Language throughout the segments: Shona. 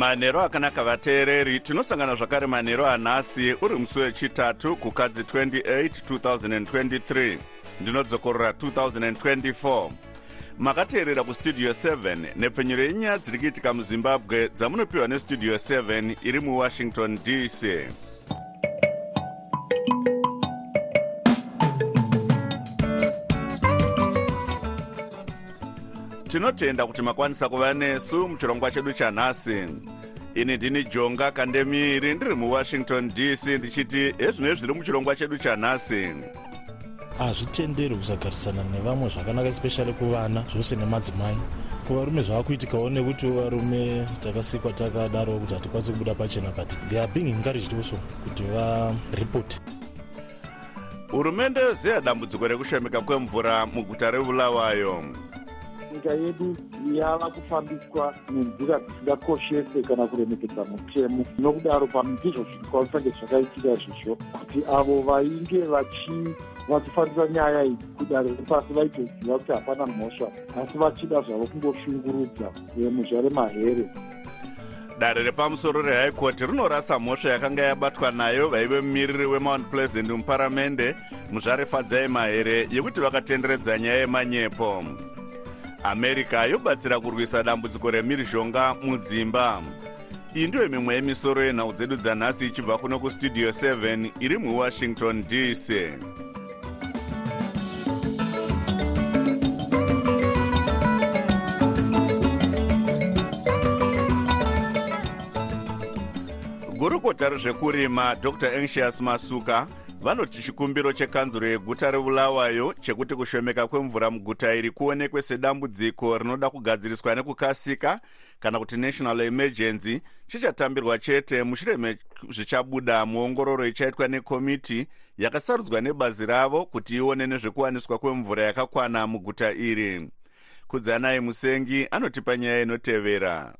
manhero akanaka vateereri tinosangana zvakare manhero anhasi uri musi wechitatu kukadzi 28 2023 ndinodzokorora 2024 makateerera kustudio 7 nepfenyuro yenyaya dziri kuitika muzimbabwe dzamunopiwa nestudio 7 iri muwashington dc tinotenda kuti makwanisa kuva nesu muchirongwa chedu chanhasi ini ndini jonga kandemiri ndiri muwashington dc ndichiti ezvino zviri muchirongwa chedu chanhasi hazvitenderi kusagarisana nevamwe zvakanaka especially kuvana zvose nemadzimai. Kuvarume zvava kuitikawo nekuti varume takasikwa takadaro kuti hatikwanisi kubuda pachena but they are being encouraged also kuti varipoti hurumende yoziva dambudziko rekushomeka kwemvura muguta rebulawayo nyika yedu yava kufambiswa nenzira dzisingakoshese kana kuremekedza mutemo. Nokudaro pamizvo zvikwavisange zvakaitika izvozvo kuti avo vainge vachi vachifambisa nyaya idzi kudare repasi vaitoziva kuti hapana mhosva asi vachida zvavo kungoshungurudza muzvare mahere. Dare repamusoro court rinorasa mhosva yakanga yabatwa nayo vaive mumiriri wemount pleasant muparamende muzvare fadzai mahere yekuti vakatenderedza nyaya yemanyepo america yobatsira kurwisa dambudziko remhirizhonga mudzimba. Iyi ndiyo mimwe yemisoro yenhau dzedu dzanhasi ichibva kuno kustudio 7 iri muwashington dc gurukota rezvekurima dr. Anxious masuka vanoti chikumbiro chekanzuro yeguta rebulawayo chekuti kushomeka kwemvura muguta iri kuonekwe sedambudziko rinoda kugadziriswa nekukasika kana kuti national emergency. Chichatambirwa chete mushure mezvichabuda muongororo ichaitwa nekomiti yakasarudzwa nebazi ravo kuti ione nezvekuwaniswa kwemvura yakakwana muguta iri. Kudzanai musengi anotipa nyaya inotevera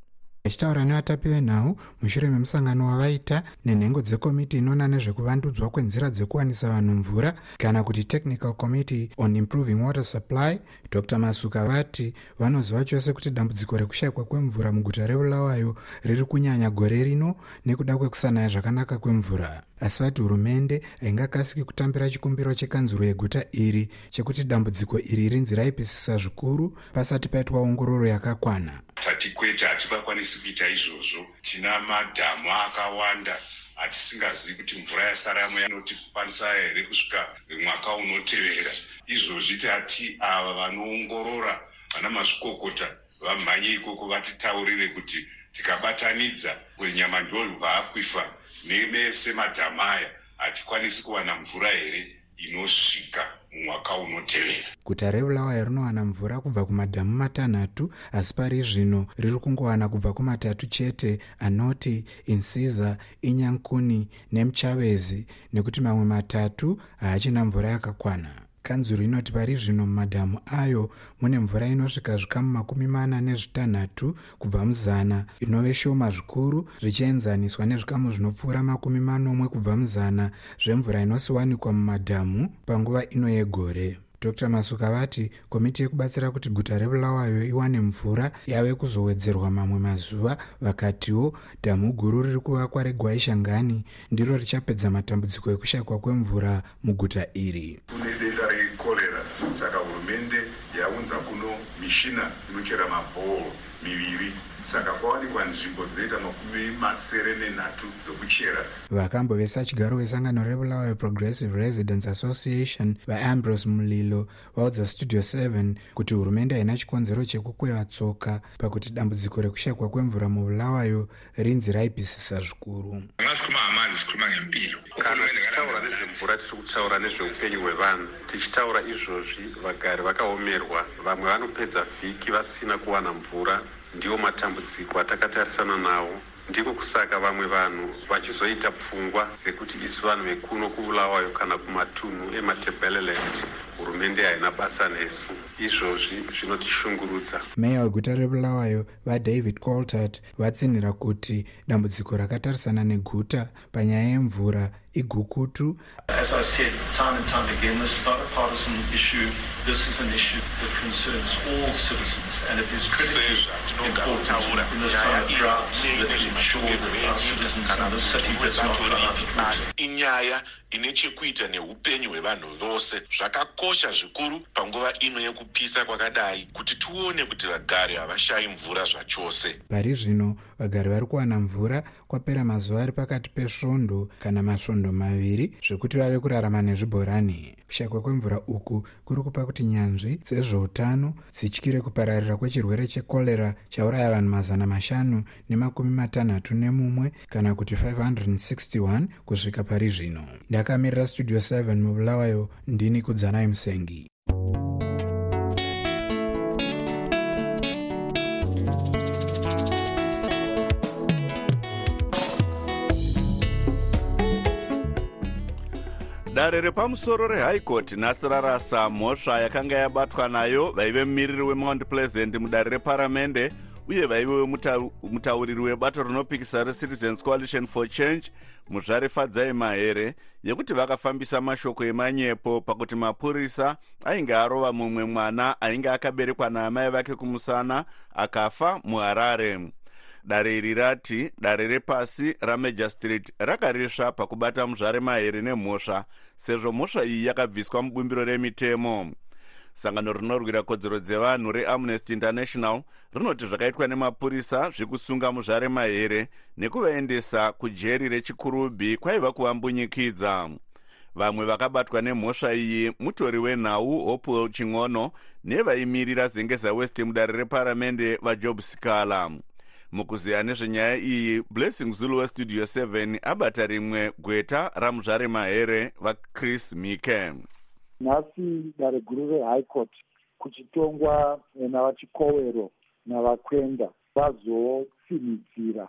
achitaura nevatapi venhau mushure memusangano wavaita nenhengo dzekomiti inoona nezvekuvandudzwa kwenzira dzekuwanisa vanhu mvura kana kuti technical committee on improving water supply dr. Masuka vati vanoziva chose kuti dambudziko rekushayikwa kwemvura muguta reulawayo riri kunyanya gore rino nekuda kwekusanaya zvakanaka kwemvura. Asi vati hurumende haingakasiki kutambira chikumbiro chekanzuro yeguta iri chekuti dambudziko iri rinzi raipisisa zvikuru pasati paitwa ongororo yakakwana. Tati kwete hatingakwanisi kuita izvozvo. Tina madhamu akawanda hatisingazivi kuti mvura yasaramo yanotikwanisa here kusvika mwaka unotevera. Izvozvi tati ava vanoongorora vana mazvikokota vamhanye ikoko vatitaurire kuti tikabatanidza kwenyama ndobva akwifa nevese madhamu aya hatikwanisi kuwana mvura here inosvika mumwaka unotevera. Guta rebulawayo rinowana mvura kubva kumadhamu matanhatu asi pari zvino riri kungowana kubva kumatatu chete anoti insiza inyankuni nemuchavezi nekuti mamwe matatu haachina mvura yakakwana kanzuro inoti pari zvino mumadhamu ayo mune mvura inosvika zvikamu makumi mana nezvitanhatu kubva muzana. Inove shoma zvikuru zvichienzaniswa nezvikamu zvinopfuura makumi manomwe kubva muzana zvemvura inosiwanikwa mumadhamu panguva ino yegore dr. Masuka vati komiti yekubatsira kuti guta rebulawayo iwane mvura yave kuzowedzerwa mamwe mazuva vakatiwo dhamu guru riri kuvakwa regwaishangani ndiro richapedza matambudziko ekushayikwa kwemvura muguta iri. Kune denda rekorera saka hurumende yaunza kuno mishina inochera mabhoro miviri saka kwawanikwa nzvimbo dzinoita makumi masere nenhatu dzokuchera. Vakambovesa chigaro vesangano rebulawayo progressive residence association vaambrose mulilo vaudza studio 7 kuti hurumende haina chikonzero chekukweva tsoka pakuti dambudziko rekushayikwa kwemvura mubulawayo rinzi raipisisa zvikuru. Angasi khuluma ngamanzi sikhuluma ngempilo. Kana tichitaura nezvemvura tiri kutaura nezveupenyu hwevanhu. Tichitaura izvozvi vagari vakaomerwa. Vamwe vanopedza vhiki vasina kuwana mvura ndiwo matambudziko atakatarisana nawo. Ndiko kusaka vamwe vanhu vachizoita pfungwa dzekuti isi vanhu vekuno kubulawayo kana kumatunhu ematebeleland hurumende haina basa nesu. Izvozvi zvinotishungurudza meya weguta rebulawayo vadavid coltart vatsinhira kuti dambudziko rakatarisana neguta panyaya yemvura igukutu. As I've said time and time again, this is not a partisan issue. This is an issue that concerns all citizens, and it is critically important in this time of drought that we ensure that our citizens in this city does not run out of water. inyaya ine chekuita neupenyu hwevanhu vose. Zvakakosha zvikuru panguva ino yekupisa kwakadai kuti tione kuti vagari havashayi mvura zvachose. Pari zvino vagari vari kuwana mvura kwapera mazuva ari pakati pesvondo kana masvondo maviri zvekuti vave kurarama nezvibhorani. Kushakwa kwemvura uku kuri kupa kuti nyanzvi dzezveutano dzityire kupararira kwechirwere chekorera chauraya vanhu mazana mashanu nemakumi matanhatu nemumwe kana kuti 561 kusvika pari zvino ndakamirira studio 7 mubulawayo ndini kudzanai musengi. Dare repamusoro court nhasi rarasa mhosva yakanga yabatwa nayo vaive mumiriri wemount pleasant mudare reparamende uye vaive mutauriri webato rinopikisa recitizens coalition for change muzvare fadzai mahere yekuti vakafambisa mashoko emanyepo pakuti mapurisa ainge arova mumwe mwana ainge akaberekwa naamai vake kumusana akafa muharare. Dare iri rati dare repasi ramajor street rakarisva pakubata muzvare mahere nemhosva sezvo mhosva iyi yakabviswa mubumbiro remitemo sangano rinorwira kodzero dzevanhu reamnesty international rinoti zvakaitwa nemapurisa zvekusunga muzvare mahere nekuvaendesa kujeri rechikurubhi kwaiva kuvambunyikidza vamwe vakabatwa nemhosva iyi mutori wenhau hopewell ching'ono nevaimirira zengeza west mudare reparamende vajob sikala. Mukuziya nezvenyaya iyi blessing zulu westudio 7 abata rimwe gweta ramuzvare mahere vachris mike nhasi dare guru rehigh court kuchitongwa navachikowero navakwenda vazotsinhidzira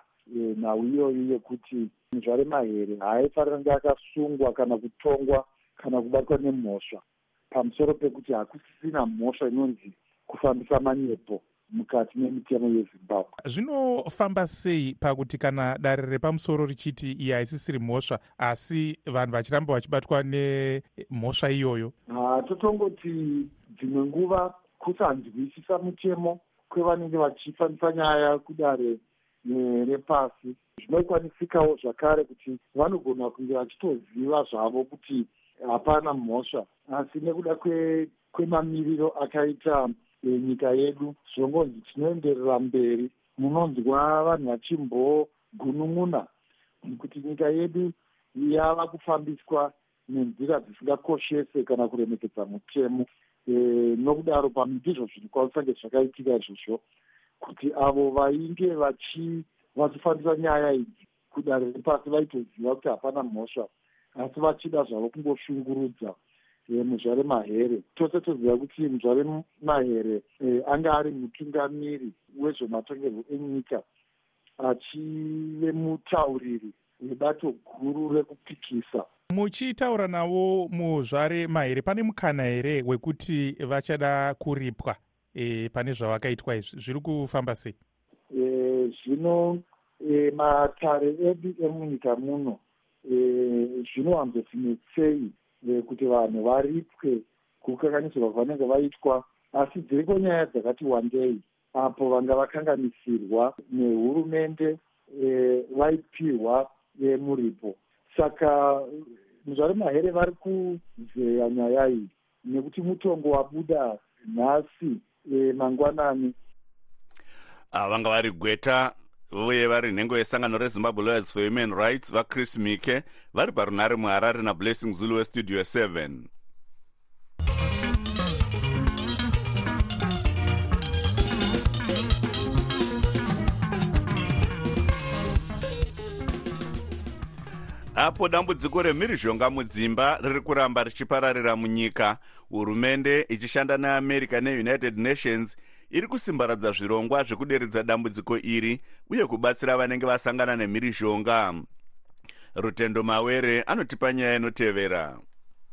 nhau iyoyi yekuti muzvare mahere haaifanira kunge akasungwa kana kutongwa kana kubatwa nemhosva. Pamusoro pekuti hakusisina mhosva inonzi kufambisa manyepo mukati memitemo yezimbabwe. Zvinofamba sei pakuti kana dare repamusoro richiti iyi haisisiri mhosva asi vanhu vachiramba vachibatwa nemhosva iyoyo? Totongoti dzimwe nguva kusanzwisisa mutemo kwevanenge vachifambisa nyaya kudare repasi zvinokwanisikawo zvakare kuti vanogona kunge vachitoziva zvavo kuti hapana mhosva asi nekuda kwemamiriro akaita nyika yedu zvongonzi tinoenderera mberi. Munonzwa vanhu vachimbogunun'una kuti nyika yedu yava kufambiswa nenzira dzisingakoshese kana kuremekedza mutemo. E, nokudaro pamwe ndizvo zviri kwakusange zvakaitika izvozvo kuti avo vainge vachi vachifambisa nyaya idzi kudare repasi vaitoziva kuti hapana mhosva asi vachida zvavo kungoshungurudza muzvare mahere. Tose toziva kuti muzvare mahere anga ari mutungamiri wezvematongerwo enyika achive mutauriri webato guru rekupikisa. Muchitaura navo muzvare mahere pane mukana here wekuti vachada kuripwa e, pane zvavakaitwa izvi? Zviri kufamba sei? Zvino e, e, matare edu emunyika muno e, kuti vanhu varipwe kukanganisirwa kwavanenge vaitwa. Asi dziriko nyaya dzakati wandei apo vanga vakanganisirwa nehurumende e, vaipihwa e, muripo. Saka muzvare mahere vari kuzeya nyaya iyi nekuti mutongo wabuda nhasi e, mangwanani. Vanga vari gweta uye vari nhengo yesangano rezimbabwe lawyers for human rights vachris mike vari parunhare muharare nablessing zulu westudio 7 apo dambudziko remhirizhonga mudzimba riri kuramba richipararira munyika hurumende ichishanda neamerica neunited nations iri kusimbaradza zvirongwa zvekuderedza dambudziko iri uye kubatsira vanenge vasangana nemhirizhonga. Rutendo mawere anotipa nyaya inotevera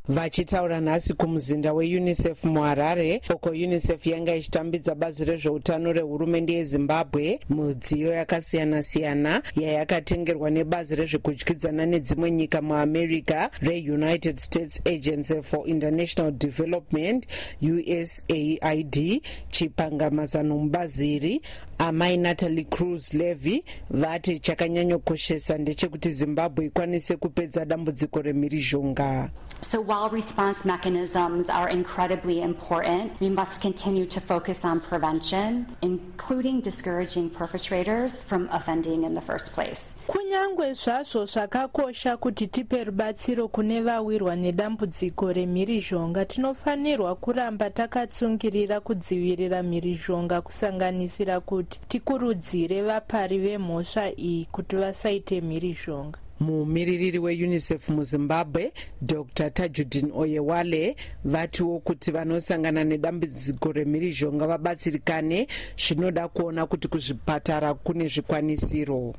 vachitaura nhasi kumuzinda weunicef muharare. Uko unicef yanga ichitambidza bazi rezveutano rehurumende yezimbabwe mudziyo yakasiyana-siyana yayakatengerwa nebazi rezvekudyidzana nedzimwe nyika muamerica reunited states agency for international development usaid chipangamazano mubazi iri amai natalie cruz levy vati chakanyanyokoshesa ndechekuti zimbabwe ikwanise kupedza dambudziko remhirizhonga So while response mechanisms are incredibly important, we must continue to focus on prevention, including discouraging perpetrators from offending in the first place. kunyangwe zvazvo zvakakosha kuti tipe rubatsiro kune vawirwa nedambudziko remhirizhonga tinofanirwa kuramba takatsungirira kudzivirira mhirizhonga kusanganisira kuti tikurudzire vapari vemhosva iyi kuti vasaite mhirizhonga mumiririri weunicef muzimbabwe dr. Tajudin oyewale vatiwo kuti vanosangana nedambudziko remhirizhonga vabatsirikane zvinoda kuona kuti kuzvipatara kune zvikwanisiro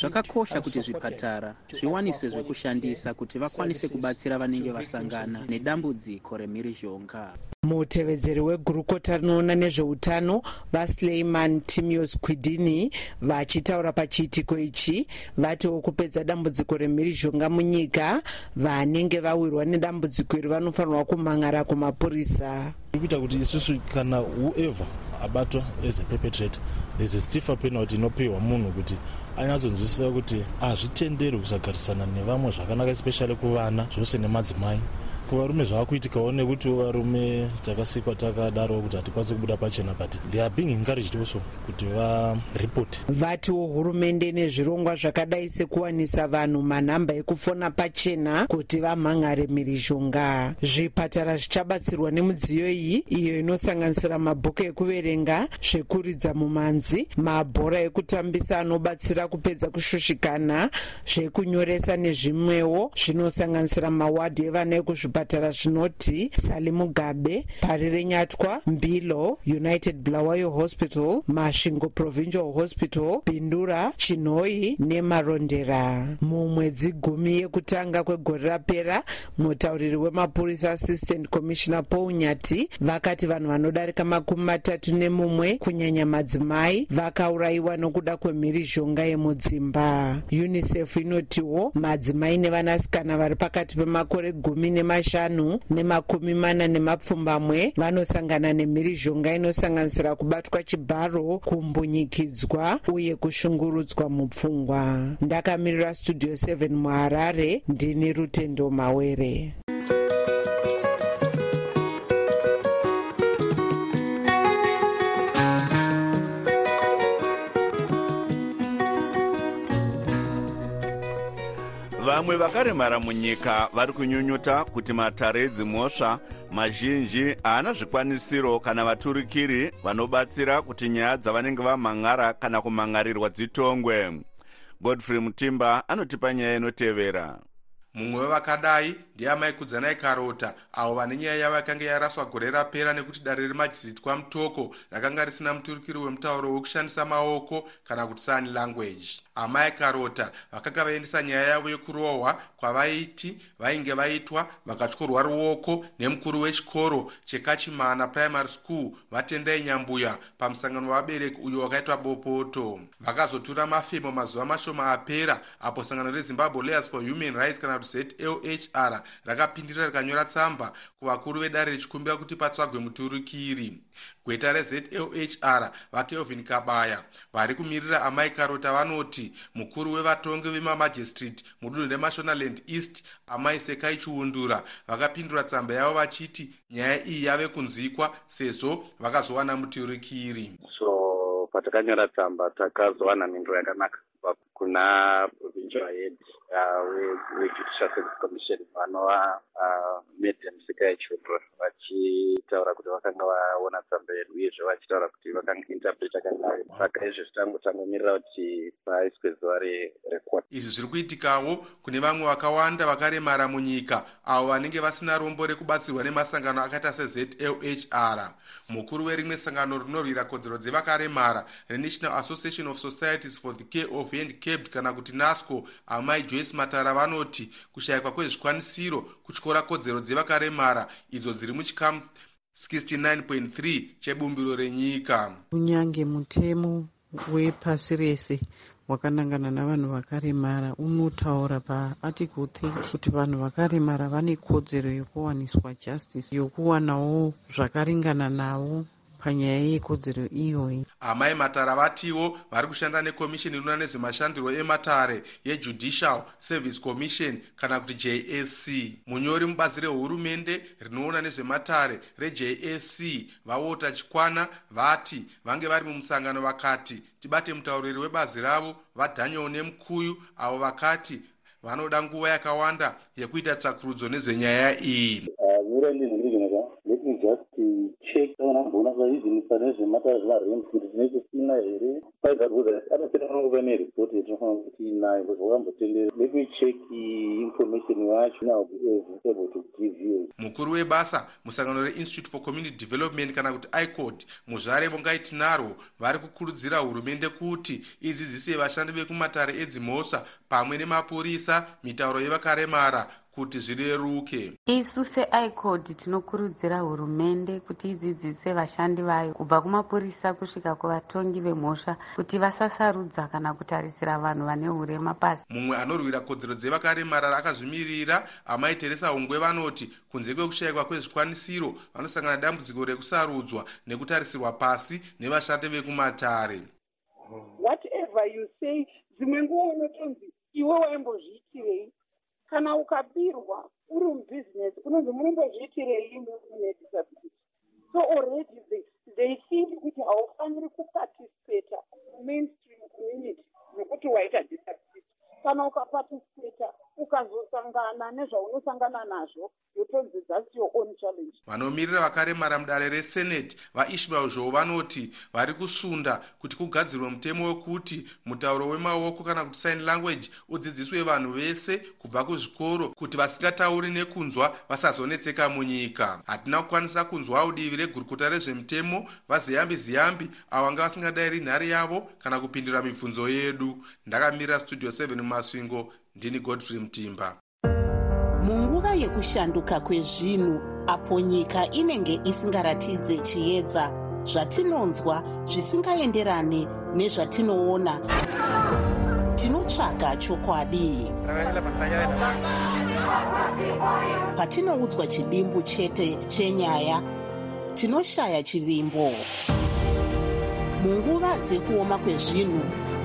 zvakakosha kuti zvipatara zviwanise zvekushandisa kuti vakwanise kubatsira vanenge vasangana nedambudziko remhirizhonga. Mutevedzeri wegurukota rinoona nezveutano vasleiman timios quidini vachitaura pachiitiko ichi vatiwo kupedza dambudziko remhirizhonga munyika vanenge vawirwa nedambudziko iri vanofanirwa kumhangara kumapurisa ikuita kuti isusu kana whoever abatwa as a perpetrator there's a stiffer penalty inopiwa munhu kuti anyatsonzwisisa kuti hazvitenderwi kusagarisana nevamwe zvakanaka especially kuvana zvose nemadzimai kuvarume zvava kuitikawo nekuti varume takasikwa takadaro kuti hatikwanisi kubuda pachena but they are being encouraged also kuti varipoti vatiwo hurumende nezvirongwa zvakadai sekuwanisa vanhu manhamba ekufona pachena kuti vamhangare mhirizhonga zvipatara zvichabatsirwa nemudziyo iyi iyo inosanganisira mabhuku ekuverenga zvekuridza mumanzi mabhora ekutambisa anobatsira kupedza kushushikana zvekunyoresa nezvimwewo zvinosanganisira mawadhi evana ekuzvipatara zvipatara zvinoti sali mugabe pari renyatwa mbilo united bulawayo hospital masvingo provincial hospital bindura chinhoi nemarondera. Mumwedzi gumi yekutanga kwegore rapera mutauriri wemapurisa assistant commissioner paul nyati vakati vanhu vanodarika makumi matatu nemumwe kunyanya madzimai vakaurayiwa nokuda kwemhirizhonga yemudzimba. Unicef inotiwo madzimai nevanasikana vari pakati pemakore gumi nemashanu mashanu nemakumi mana nemapfumbamwe vanosangana nemhirizhonga inosanganisira kubatwa chibharo kumbunyikidzwa uye kushungurudzwa mupfungwa. Ndakamirira studio 7 muharare ndini rutendo mawere vamwe vakaremara munyika vari kunyunyuta kuti matare edzimhosva mazhinji haana zvikwanisiro kana vaturikiri vanobatsira kuti nyaya dzavanenge vamhan'ara kana kumhan'arirwa dzitongwe. Godfrey mutimba anotipa nyaya inotevera. Mumwe wevakadai ndiamai kudzanai karota avo vane nyaya yavo yakanga yaraswa gore rapera nekuti dare remajisitwa mutoko rakanga risina muturukiri wemutauro wekushandisa maoko kana kuti sign language. Amai karota vakanga vaendesa nyaya yavo yekurohwa kwavaiti vainge vaitwa vakatyorwa ruoko nemukuru wechikoro chekachimana primary school vatendai nyambuya pamusangano wavabereki uyo wakaitwa bopoto. Vakazotura mafemo mazuva mashoma apera apo sangano rezimbabwe lawyers for human rights kana kuti zlhr rakapindira rikanyora tsamba kuvakuru vedare richikumbira kuti patsvagwe muturukiri. Gweta rezlhr vakelvin kabaya vari kumirira amai karota vanoti mukuru wevatongi vemamajistrate mudunhu remashonaland east amai sekai chiundura vakapindura tsamba yavo vachiti nyaya iyi yave kunzwikwa sezvo vakazowana muturukiri. So patakanyora tsamba takazowana mhinduro yakanaka kuna provincial head wejudicial service commission vanova made misika yechildren vachitaura kuti vakanga vaona tsamba yedu uyezve vachitaura kuti vakainterpreta kanayo saka izvo zvitangotangomirira kuti paiswe zuva rekota izvi zviri kuitikawo kune vamwe vakawanda vakaremara munyika avo vanenge vasina rombo rekubatsirwa nemasangano akaita sezlhr mukuru werimwe sangano rinorwira kodzero dzevakaremara renational association of societies for the care of handicaped kana kuti nasco amai joyce matara vanoti kushayikwa kwezvikwanisiro kutyora kodzero dzevakaremara idzo dziri muchikamu 69.3 chebumbiro renyika. Kunyange mutemo wepasi rese wakanangana navanhu vakaremara unotaura paarticle 30 kuti vanhu vakaremara vane kodzero yokuwaniswa justice yokuwanawo zvakaringana navo panyaya yekodzero iyoyi amai matara vatiwo vari kushanda nekomishini inoona nezvemashandiro ematare yejudicial service commission kana kuti jsc munyori mubazi rehurumende rinoona nezvematare rejsc vawota chikwana vati vange vari mumusangano vakati tibate mutauriri webazi ravo vadaniel nemukuyu avo vakati vanoda nguva yakawanda yekuita tsvakurudzo nezvenyaya iyi vanamboona vaizini pane zvematara zvemarem kuti tine kusina here. Paizarikuza anopera anongova neripoti yatinofanira kuti inayo bcause vakambotendera lekuicheki information yacho now be able to give you. Mukuru webasa musangano reinstitute for community development kana kuti icod muzvare vongai tinarwo vari kukurudzira hurumende kuti idzidzise vashandi vekumatare edzimhosva pamwe nemapurisa mitauro yevakaremara kuti zvireruke. Isu seicod tinokurudzira hurumende kuti idzidzise vashandi vayo kubva kumapurisa kusvika kuvatongi vemhosva kuti vasasarudza kana kutarisira vanhu vane urema pasi. Mumwe anorwira kodzero dzevakaremara akazvimirira amai teresa ungwe vanoti kunze kwekushayikwa kwezvikwanisiro vanosangana dambudziko rekusarudzwa nekutarisirwa pasi nevashandi vekumatare. Whatever you say dzimwe nguva unotonzi iwe waimbozviitirei kana ukabirwa uri mubhizinesi unonzi munombozviitirei munedisability so already they, they think kuti haufaniri kupatisipeta mainstream community nekuti waita disability. Kana ukapatisipeta ukazosangana nezvaunosangana nazvo yotonzi thats your own challenge. Vanomirira vakaremara mudare reseneti vaishmael zhou vanoti vari kusunda kuti kugadzirwe mutemo wekuti mutauro wemaoko kana kuti sign language udzidziswe vanhu vese kubva kuzvikoro kuti vasingatauri nekunzwa vasazonetseka munyika. Hatina kukwanisa kunzwawo divi regurukota rezvemutemo vaziyambi ziyambi avo vanga vasingadayiri nhare yavo kana kupindura mibvunzo yedu. Ndakamirira studio 7 mumasvingo ndini godfrey mutimba munguva yekushanduka kwezvinhu apo nyika inenge isingaratidze chiedza zvatinonzwa zvisingaenderane nezvatinoona tinotsvaga chokwadi. Patinoudzwa chidimbu chete chenyaya tinoshaya chivimbo. Munguva dzekuoma kwezvinhu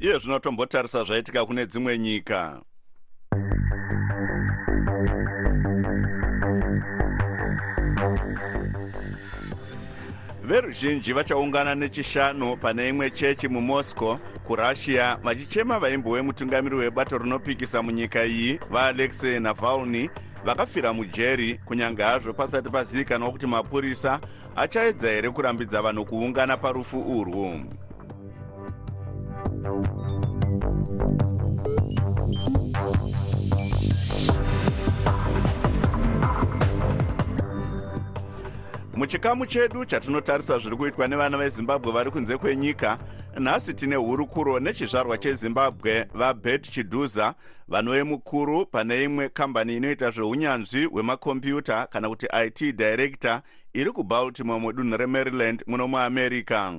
iye zvino tombotarisa zvaitika kune dzimwe nyika. Veruzhinji vachaungana nechishanu pane imwe chechi mumoscow kurussia. Vachichema vaimbo wemutungamiri webato rinopikisa munyika iyi vaalexei navalny. Vakafira mujeri kunyange hazvo pasati pazivikanwa kuti mapurisa achaedza here kurambidza vanhu kuungana parufu urwu muchikamu chedu chatinotarisa zviri kuitwa nevana vezimbabwe vari kunze kwenyika nhasi tine hurukuro nechizvarwa chezimbabwe vabet chidhuza vanove mukuru pane imwe kambani inoita zveunyanzvi hwemakombiyuta kana kuti it director iri kubaltimore mudunhu remaryland muno muamerica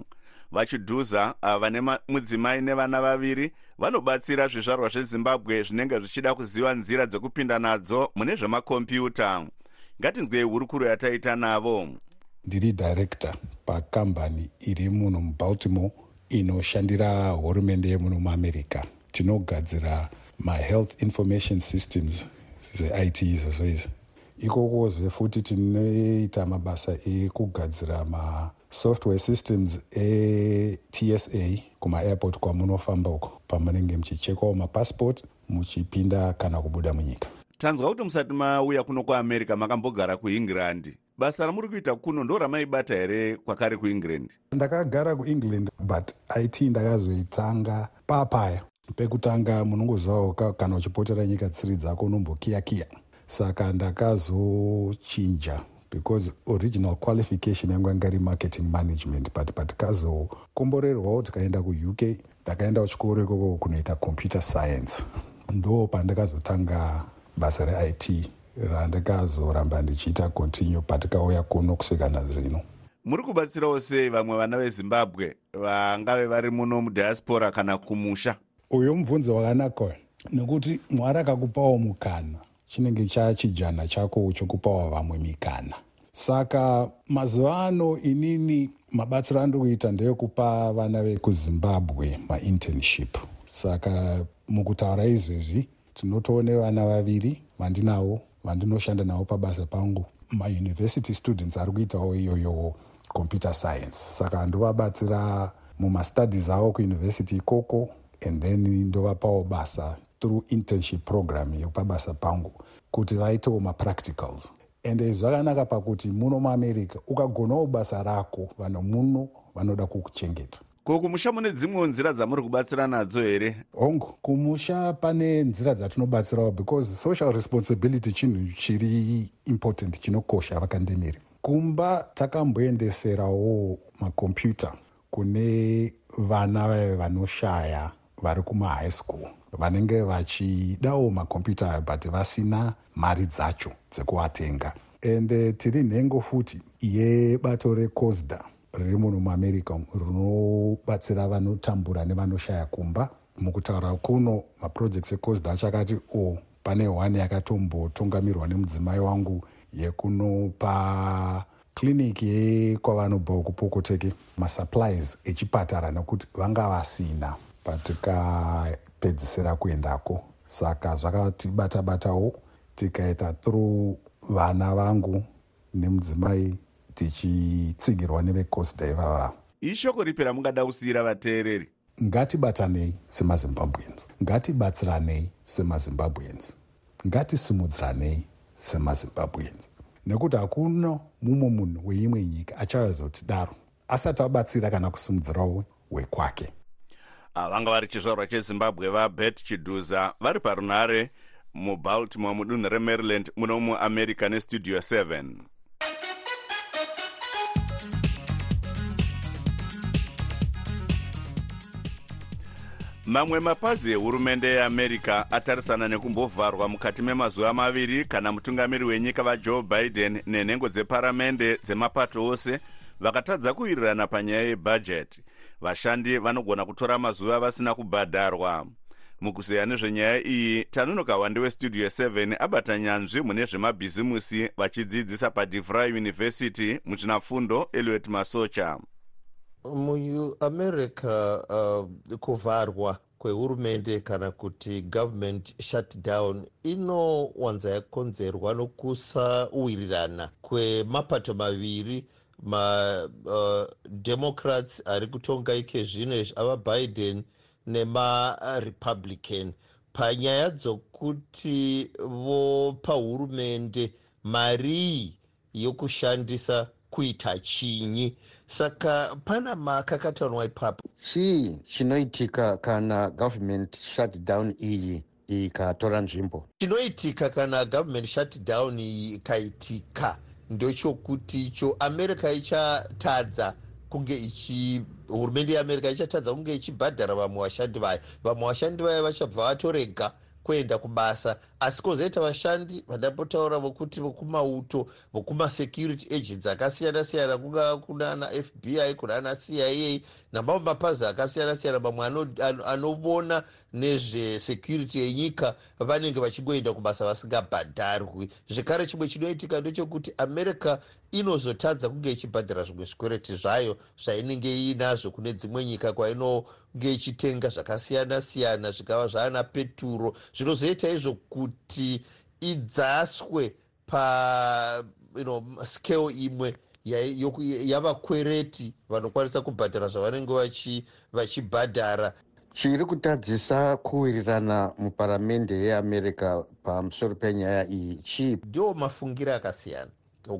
vachidhuza vane mudzimai nevana vaviri vanobatsira zvizvarwa zvezimbabwe zvinenge zvichida kuziva nzira dzekupinda nadzo mune zvemakombiyuta. Ngatinzwei hurukuro yataita navo. Ndiri dhairekta pakambani iri muno mubaltimore inoshandira hurumende yemuno muamerica. Tinogadzira mahealth information systems zve-it izvozvo izvi ikokozve futi tinoita mabasa ekugadzira masoftware systems etsa kumaairport kwamunofamba uko. Pamunenge muchichekwawo mapassport muchipinda kana kubuda munyika. Tanzwa kuti musati mauya kuno kuamerica makambogara kuengland. Basa ramuri kuita kuno ndo ramaibata here kwakare kuengland? Ndakagara kuengland but it ndakazoitanga papaya. Pekutanga munongozivawo kana uchipotera nyika tsiri dzako unombokiyakiya. Saka ndakazochinja because original qualification yangu yanga iri marketing management but patikazokomborerwawo tikaenda kuuk ndakaenda kuchikoro ikoko kunoita computer science. Ndo pandakazotanga basa reit randikazoramba ndichiita continue patikauya kuno kusvika nazvino muri kubatsirawo sei vamwe vana vezimbabwe vangave vari muno mudiaspora kana kumusha. Uyo mubvunzo wakanaka nekuti mwari akakupawo mukana chinenge chachijana chako chokupawo vamwe mikana. Saka mazuva ano inini mabatsiro andiri kuita ndeyekupa vana vekuzimbabwe mainternship saka mukutaura izvezvi tinotoone vana vaviri vandinawo vandinoshanda navo pabasa pangu. Mauniversity students ari kuitawo iyoyo computer science. Saka ndovabatsira mumastudies avo kuuniversity ikoko and then ndovapawo basa through internship program yepabasa pangu kuti vaitewo mapracticals. Ende zvakanaka pakuti muno muamerica ukagonawo basa rako vanhu muno vanoda kukuchengeta. Ko kumusha mune dzimwewo nzira dzamuri kubatsira nadzo here? Hongu kumusha pane nzira dzatinobatsirawo because social responsibility chinhu chiri important chinokosha vakandemiri kumba takamboendeserawo makombiyuta kune vana vave vanoshaya vari kumahigh school vanenge vachidawo makombiyuta ayo but vasina mari dzacho dzekuatenga. Ende tiri nhengo futi yebato recosda riri muno muamerica rinobatsira vanotambura nevanoshaya kumba. Mukutaura kuno maprojects ecosda achakati o oh, pane one yakatombotungamirwa nemudzimai wangu yekunopa kliniki yekwavanobva kupokoteke masupplies echipatara nekuti vanga vasina patikapedzisira kuendako. Saka zvakatibata batawo tikaita through vana vangu nemudzimai tichitsigirwa nevecosda ivava ishoko ripi ramungada kusiyira vateereri? Ngatibatanei semazimbabweans. Ngatibatsiranei semazimbabweans. Ngatisimudziranei semazimbabweans. Nekuti hakuna mumwe munhu weimwe nyika achazotidaro asati abatsira kana kusimudzirawo wekwake vanga vari chizvarwa chezimbabwe vabet chidhuza vari parunhare mubaltimore mudunhu remaryland muno muamerica nestudio 7 mamwe mapazi ehurumende yeamerica atarisana nekumbovharwa mukati memazuva maviri kana mutungamiri wenyika vajoe biden nenhengo dzeparamende dzemapato ose vakatadza kuwirirana panyaya yebhajeti vashandi vanogona kutora mazuva vasina kubhadharwa. Mukuzeya nezvenyaya iyi tanunoka wande westudio 7 abata nyanzvi mune zvemabhizimusi vachidzidzisa padivry university muchinafundo eliot masocha. Muamerica uh, kuvharwa kwehurumende kana kuti government shutdown inowanza yakonzerwa nokusauwirirana kwemapato maviri mademocrats uh, ari kutonga ike zvino izvi avabiden nemarepublican panyaya dzokuti vopa hurumende marii yokushandisa kuita chinyi. Saka pana makakatanwa ipapo. Chii chinoitika kana government shutdown iyi ikatora nzvimbo? Chinoitika kana government shutdown iyi ikaitika ndechokuti icho america ichatadza kunge ichi hurumende yeamerica ichatadza kunge ichibhadhara vamwe vashandi vayo vamwe vashandi vayo vachabva vatorega kuenda kubasa. Asi kwozoita vashandi vandapotaura vokuti vokumauto vokumasecurity agents akasiyana siyana kungava kunana fbi kunana cia namamwe mapazi akasiyana siyana mamwe anoona nezvesecurity yenyika vanenge vachingoenda kubasa vasingabhadharwi. Zvekare chimwe chinoitika ndechekuti america inozotadza kunge ichibhadhara zvimwe zvikwereti zvayo zvainenge iinazvo kune dzimwe nyika kwainonge ichitenga zvakasiyana siyana zvikava zvaana peturo. Zvinozoita izvo kuti idzaswe pa you know, scale imwe yavakwereti vanokwanisa kubhadhara zvavanenge vachibhadhara. Chiri kutadzisa kuwirirana muparamende yeamerica pamusoro penyaya iyi chii? Ndo mafungiro akasiyana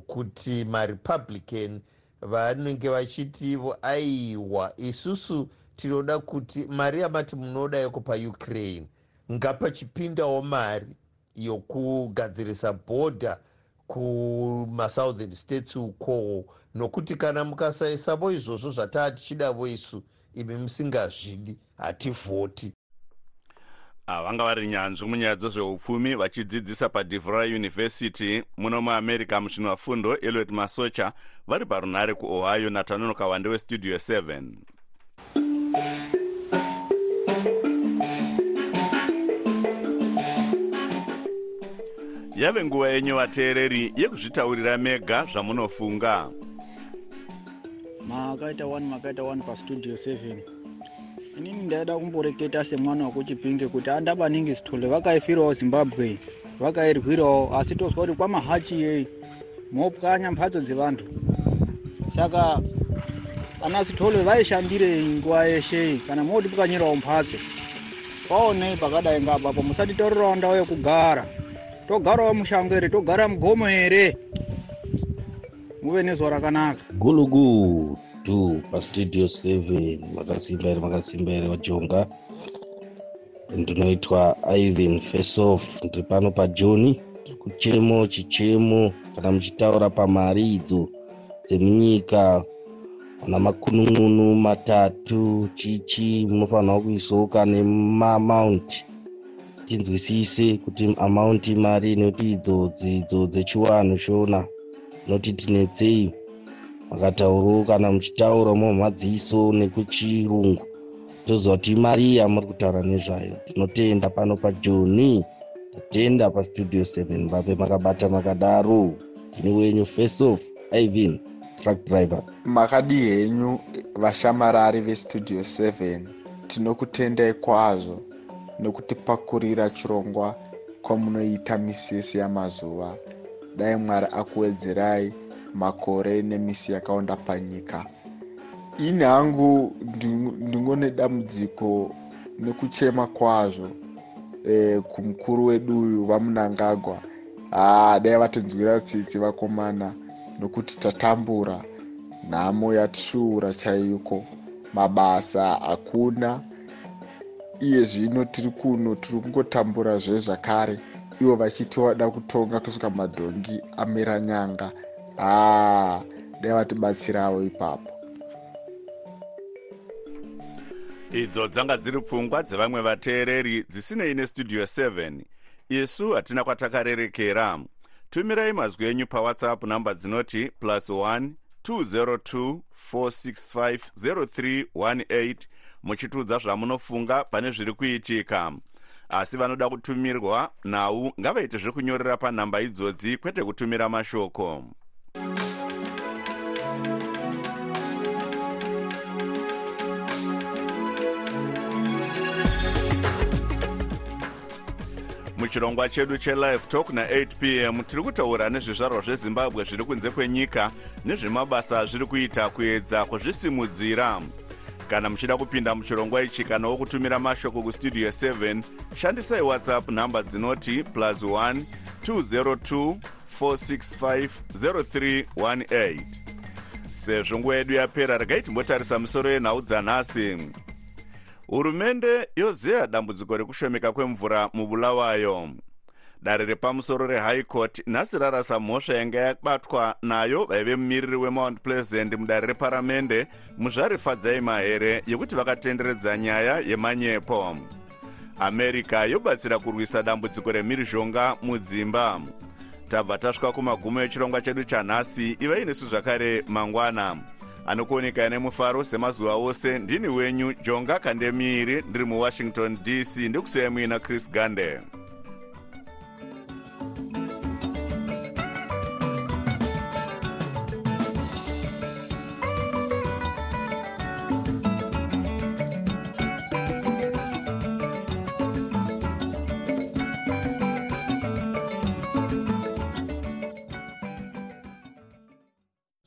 kuti marepublican vanenge vachitivo aiwa isusu tinoda kuti mari yamati munoda yeko paukraine? Ngapachipindawo mari yokugadzirisa bhodha kumasouthern states ukowo nokuti kana mukasaisavo izvozvo zvataa tichidavo isu imi musingazvidi hativhoti vanga vari nyanzvi munyaya dzezveupfumi vachidzidzisa padevry university muno muamerica musvinafundo eliot masocha vari parunhare kuohio natanonoka wande westudio 7 yave nguva yenyu vateereri yekuzvitaurira mega zvamunofunga. Makaita 1 makaita 1 pastudio 7 inini ndaida kumboreketa semwana wekuchipinge kuti andabaningi zitole vakaifirawo zimbabwe vakairwirawo asi tozwa kuti kwamahachi yei mopwanya mhatso dzevantu. Saka ana zitole vaishandirei nguva yeshe kana moti pwanyirawo mhatso kwaonei pakadai ngapapo musatitaurirawo ndau yekugara. Togarawo mushango here togara mugomo here muve nezuva rakanaka. Gulugudu pastudio 7 makasimba here makasimba here vajonga ndinoitwa ivan faceoff ndiri pano pajoni ndiri kuchemo chichemo kana muchitaura pamari idzo dzemunyika. Ana makunun'unu matatu chichi munofanirwa kuisoka nemamaunti tinzwisise kuti amaunti mari inoti idzo dzidzo dzechiwanhu shona. Dzinoti tinetsei makataurawo kana muchitaura mumadziso nekuchirungu. Toziva kuti imari yamuri kutaura nezvayo tinotenda pano pajoni. Tatenda pastudio 7 vape makabata makadaro. Ndini wenyu face off ivan truck driver. Makadi henyu vashamarari vestudio 7 tinokutendai kwazvo nokutipakurira chirongwa kwamunoita misisi yamazuva. Dai mwari akuwedzerai makore nemisi yakaonda panyika. Ini hangu ndingone dambudziko nekuchema kwazvo e, kumukuru wedu uyu vamunangagwa. Haa dai vatinzwira tsitsi vakomana nokuti tatambura nhamo yatisvuura chaiko mabasa hakuna. Iye zvino tiri kuno tiri kungotambura zvezvakare ivo vachiti vada kutonga kusvika madhongi amira nyanga haa dai vatibatsirawo ipapo. Idzo dzanga dziri pfungwa dzevamwe vateereri dzisinei nestudio 7 isu hatina kwatakarerekera. Tumirai mazwi enyu pawhatsapp namba dzinoti plus 1 202 465 0318 muchitiudza zvamunofunga pane zviri kuitika. Asi vanoda kutumirwa nhau ngavaite zvekunyorera panhamba idzodzi kwete kutumira mashoko muchirongwa chedu chelive talk na8 p m tiri kutaura nezvizvarwa zvezimbabwe zviri kunze kwenyika nezvemabasa zviri kuita kuedza kuzvisimudzira. Kana muchida kupinda muchirongwa ichi kanawo kutumira mashoko kustudio 7 shandisai whatsapp nhamba dzinoti plus 1 202 465 0318 sezvo nguva yedu yapera regai timbotarisa misoro yenhau dzanhasi hurumende yozeya dambudziko rekushomeka kwemvura mubulawayo. Dare repamusoro rehigh court nhasi rarasa mhosva yanga yabatwa nayo vaive mumiriri wemount pleasant mudare reparamende muzvari fadzai mahere yekuti vakatenderedza nyaya yemanyepo. America yobatsira kurwisa dambudziko remhirizhonga mudzimba. Tabva tasvika kumagumo echirongwa chedu chanhasi ivai nesu zvakare mangwana anokuonekai nemufaro semazuva ose ndini wenyu jonga kandemiri ndiri muwashington dc ndikusiyai muina chris gande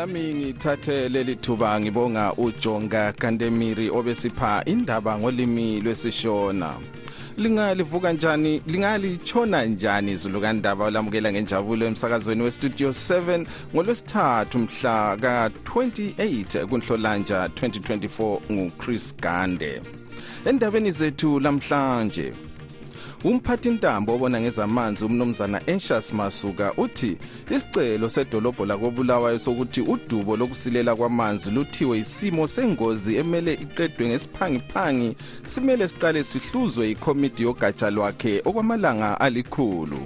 lami ngithathe leli thuba ngibonga ujonga kandemiri obesipha indaba ngolimi lwesishona. Lingalivuka njani lingalitshona njani izulukandaba olamukela ngenjabulo emsakazweni westudio 7 ngolwesithathu mhla ka-28 kunhlolanja 2024 nguchris gande. Endabeni zethu lamhlanje umphathintambo obona ngezamanzi umnumzana anxious masuka uthi isicelo sedolobho lakobulawayo sokuthi udubo lokusilela kwamanzi luthiwe isimo sengozi emele iqedwe ngesiphangiphangi simele siqale sihluzwe ikomiti yogatsha lwakhe okwamalanga alikhulu.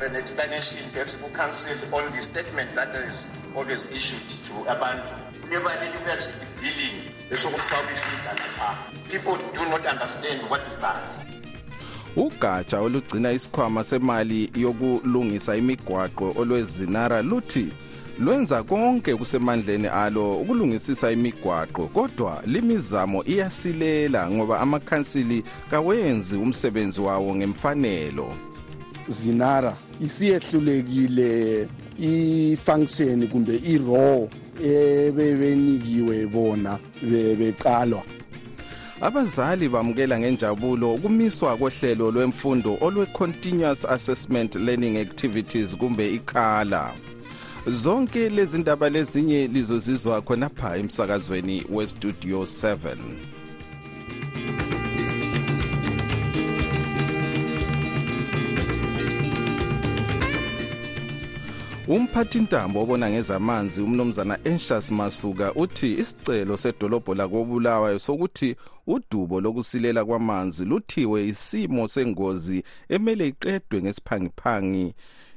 An explanation perhaps ku-council on the statement that is always issued to abantu kuyasithi billing esokufaka ifika lapha people do not understand what is that ugatsha olugcina isikhwama semali yokulungisa imigwaqo olwezinara luthi lwenza konke kusemandleni alo ukulungisisa imigwaqo kodwa limizamo iyasilela ngoba amakhansili kawenzi umsebenzi wawo ngemfanelo. Zinara isiyehlulekile i-function kumbe i-raw ebebenikiwe bona beqalwa abazali bamukela ngenjabulo ukumiswa kohlelo lwemfundo olwe-continuous assessment learning activities kumbe ikhala zonke lezi ndaba lezinye lizozizwa khonapha emsakazweni westudio 7 umphathintambo obona ngezamanzi umnumzana anxious masuka uthi isicelo sedolobho lakobulawayo sokuthi udubo lokusilela kwamanzi luthiwe isimo sengozi emele iqedwe ngesiphangiphangi.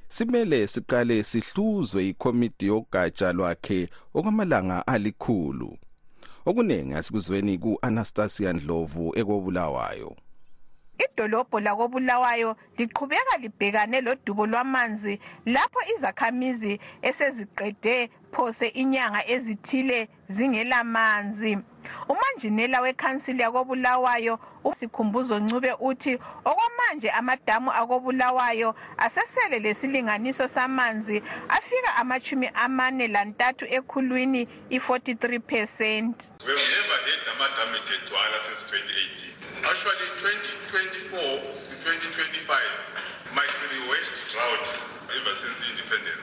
Simele siqale sihluzwe ikomiti yogatsha lwakhe okwamalanga alikhulu. Okuningi asikuzweni ku-anastasia ndlovu ekobulawayo. Idolobho lakobulawayo liqhubeka libhekane lodubo lwamanzi lapho izakhamizi eseziqede phose inyanga ezithile zingelamanzi umanjinela wekhansili yakobulawayo usikhumbuzo ncube uthi okwamanje amadamu akobulawayo asesele lesilinganiso samanzi afika amachumi amane lantathu ekhulwini i-43 percent We have never had amadamu egcwala since 2018. Actually, 2024 to 2025 might be the worst drought ever since independence.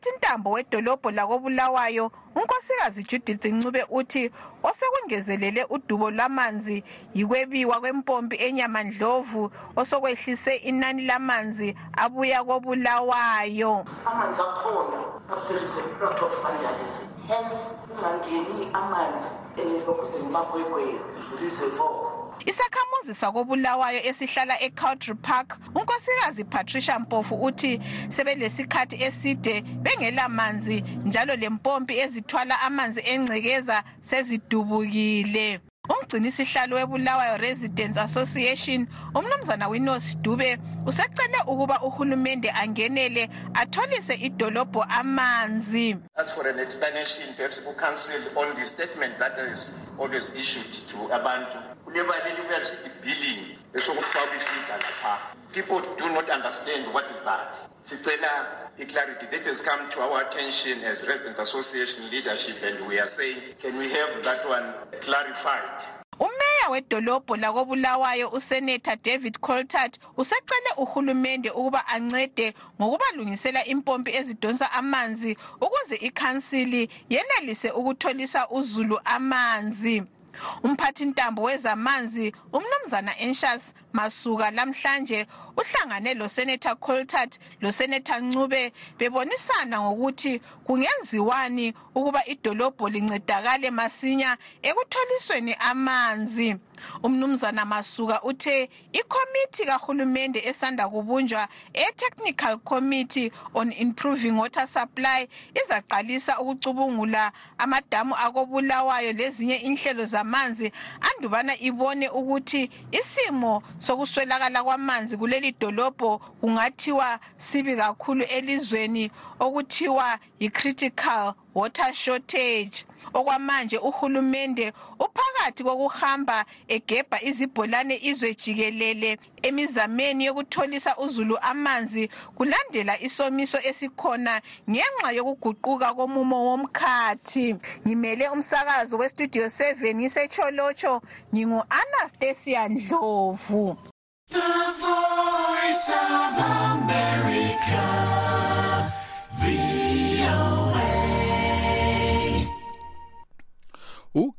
Umphathintambo wedolobho lakobulawayo unkosikazi judith ncube uthi osekungezelele udubo lwamanzi yikwebiwa kwempompi enyamandlovu osokwehlise inani lamanzi abuya kobulawayo. Amanzi akhona but there is a lot of vandalism hence kungangeni amanzi elokuze ngibagwegwe reservoir isakhamuzi sakobulawayo esihlala ecoutry park unkosikazi patricia mpofu uthi sebelesikhathi eside bengelamanzi njalo lempompi ezithwala amanzi engcekeza sezidubukile. Umgcinisihlalo webulawayo residents association umnumzana winos dube usecele ukuba uhulumende angenele atholise idolobho amanzi. As for an explanation perhaps ku-council on the statement that is always issued to abantu. Kulebaleli kuyasithi billing esokufaka ifiga lapha. People do not understand what is that. Sicela i-clarity. That has come to our attention as resident association leadership and we are saying can we have that one clarified? Umeya wedolobho lakobulawayo useneta david coltart usecele uhulumende ukuba ancede ngokubalungisela impompi ezidonsa amanzi ukuze ikhansili yenelise ukutholisa uzulu amanzi. Umphathintambo wezamanzi umnumzana enshas masuka lamhlanje uhlangane losenator coltart losenator ncube bebonisana ngokuthi kungenziwani ukuba idolobho lincedakale masinya ekutholisweni amanzi. Umnumzana masuka uthe ikhomithi kahulumende esanda kubunjwa e-technical committee on improving water supply izaqalisa ukucubungula amadamu akobulawayo lezinye inhlelo zamanzi andubana ibone ukuthi isimo sokuswelakala kwamanzi kuleli dolobho kungathiwa sibi kakhulu elizweni okuthiwa yi-critical water shortage. Okwamanje uhulumende uphakathi kokuhamba egebha izibholane izwe jikelele emizameni yokutholisa uzulu amanzi kulandela isomiso esikhona ngenxa yokuguquka komumo womkhathi. Ngimele umsakazo westudio 7 ngisecholotsho ngingu-anastasia ndlovu. The voice of America,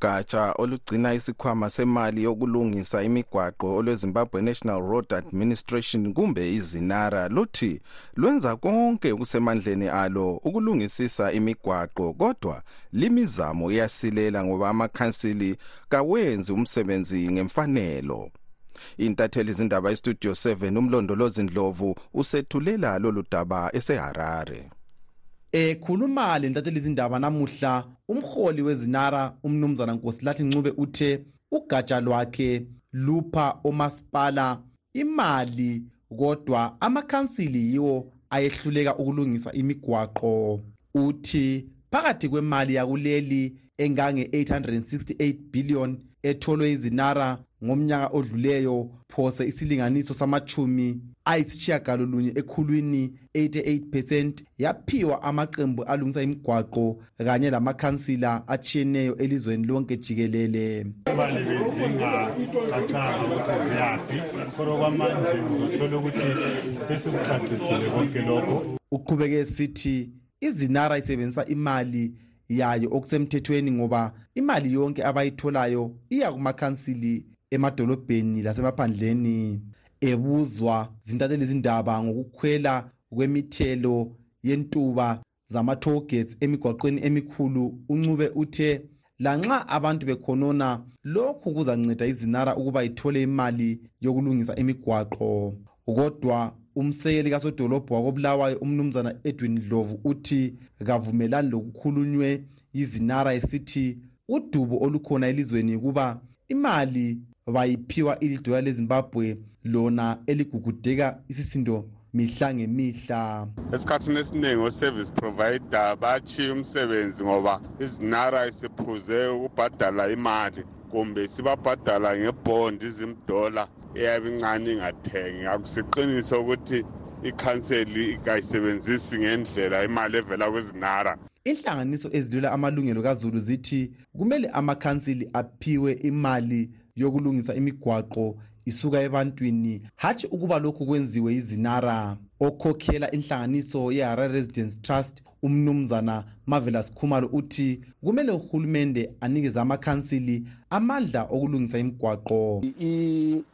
ugatsha olugcina isikhwama semali yokulungisa imigwaqo olwezimbabwe national road administration kumbe izinara luthi lwenza konke okusemandleni alo ukulungisisa imigwaqo kodwa limizamo iyasilela ngoba amakhansili kawenzi umsebenzi ngemfanelo. Intatheli zindaba istudio 7 umlondolozi ndlovu usethulela lolu daba eseharare ekhuluma lentatheli izindaba namuhla umholi wezinara umnumzana nkosilathi ncube uthe ugatsha lwakhe lupha omasipala imali kodwa amakhansili yiwo ayehluleka ukulungisa imigwaqo. Uthi phakathi kwemali yakuleli engange-868 billion etholwe izinara ngomnyaka odluleyo phose isilinganiso samachumi ayisitshiyagalolunye ekhulwini 88 yaphiwa amaqembu alungisa imigwaqo kanye lamakhansila atshiyeneyo elizweni lonke jikelele. Imali bezingacacanga ukuthi ziyaphi kodwa kwamanje uzothola ukuthi sesikucacisile konke lokho. Uqhubeke sithi izinara isebenzisa imali yayo okusemthethweni ngoba imali yonke abayitholayo iya kumakhansili emadolobheni lasemaphandleni. Ebuzwa zintatheli zindaba ngokukhwela kwemithelo yentuba zama-tollgates emigwaqweni emikhulu uncube uthe lanxa abantu bekhonona lokhu kuzanceda izinara ukuba ithole imali yokulungisa imigwaqo. Kodwa umsekeli kasodolobho wakobulawayo umnumzana edwin dlovu uthi kavumelani lokukhulunywe yizinara esithi udubo olukhona elizweni kuba imali bayiphiwa ilidola lezimbabwe lona eligugudeka isisindo mihla ngemihla. Esikhathini esiningi o-service provider bachiya umsebenzi ngoba izinara isiphuze ukubhadala imali kumbe sibabhadala ngebhondi izimdola eyabe incane ingathengi akusiqiniso ukuthi ikhanseli kayisebenzisi ngendlela imali evela kwezinara inhlanganiso ezilwela amalungelo kazulu zithi kumele amakhansili aphiwe imali yokulungisa imigwaqo isuka ebantwini. Hatshi ukuba lokhu kwenziwe izinara okhokhela inhlanganiso ye-harare residence trust umnumzana marvelous khumalo uthi kumele uhulumende anikeze amakhansili amandla okulungisa imigwaqo.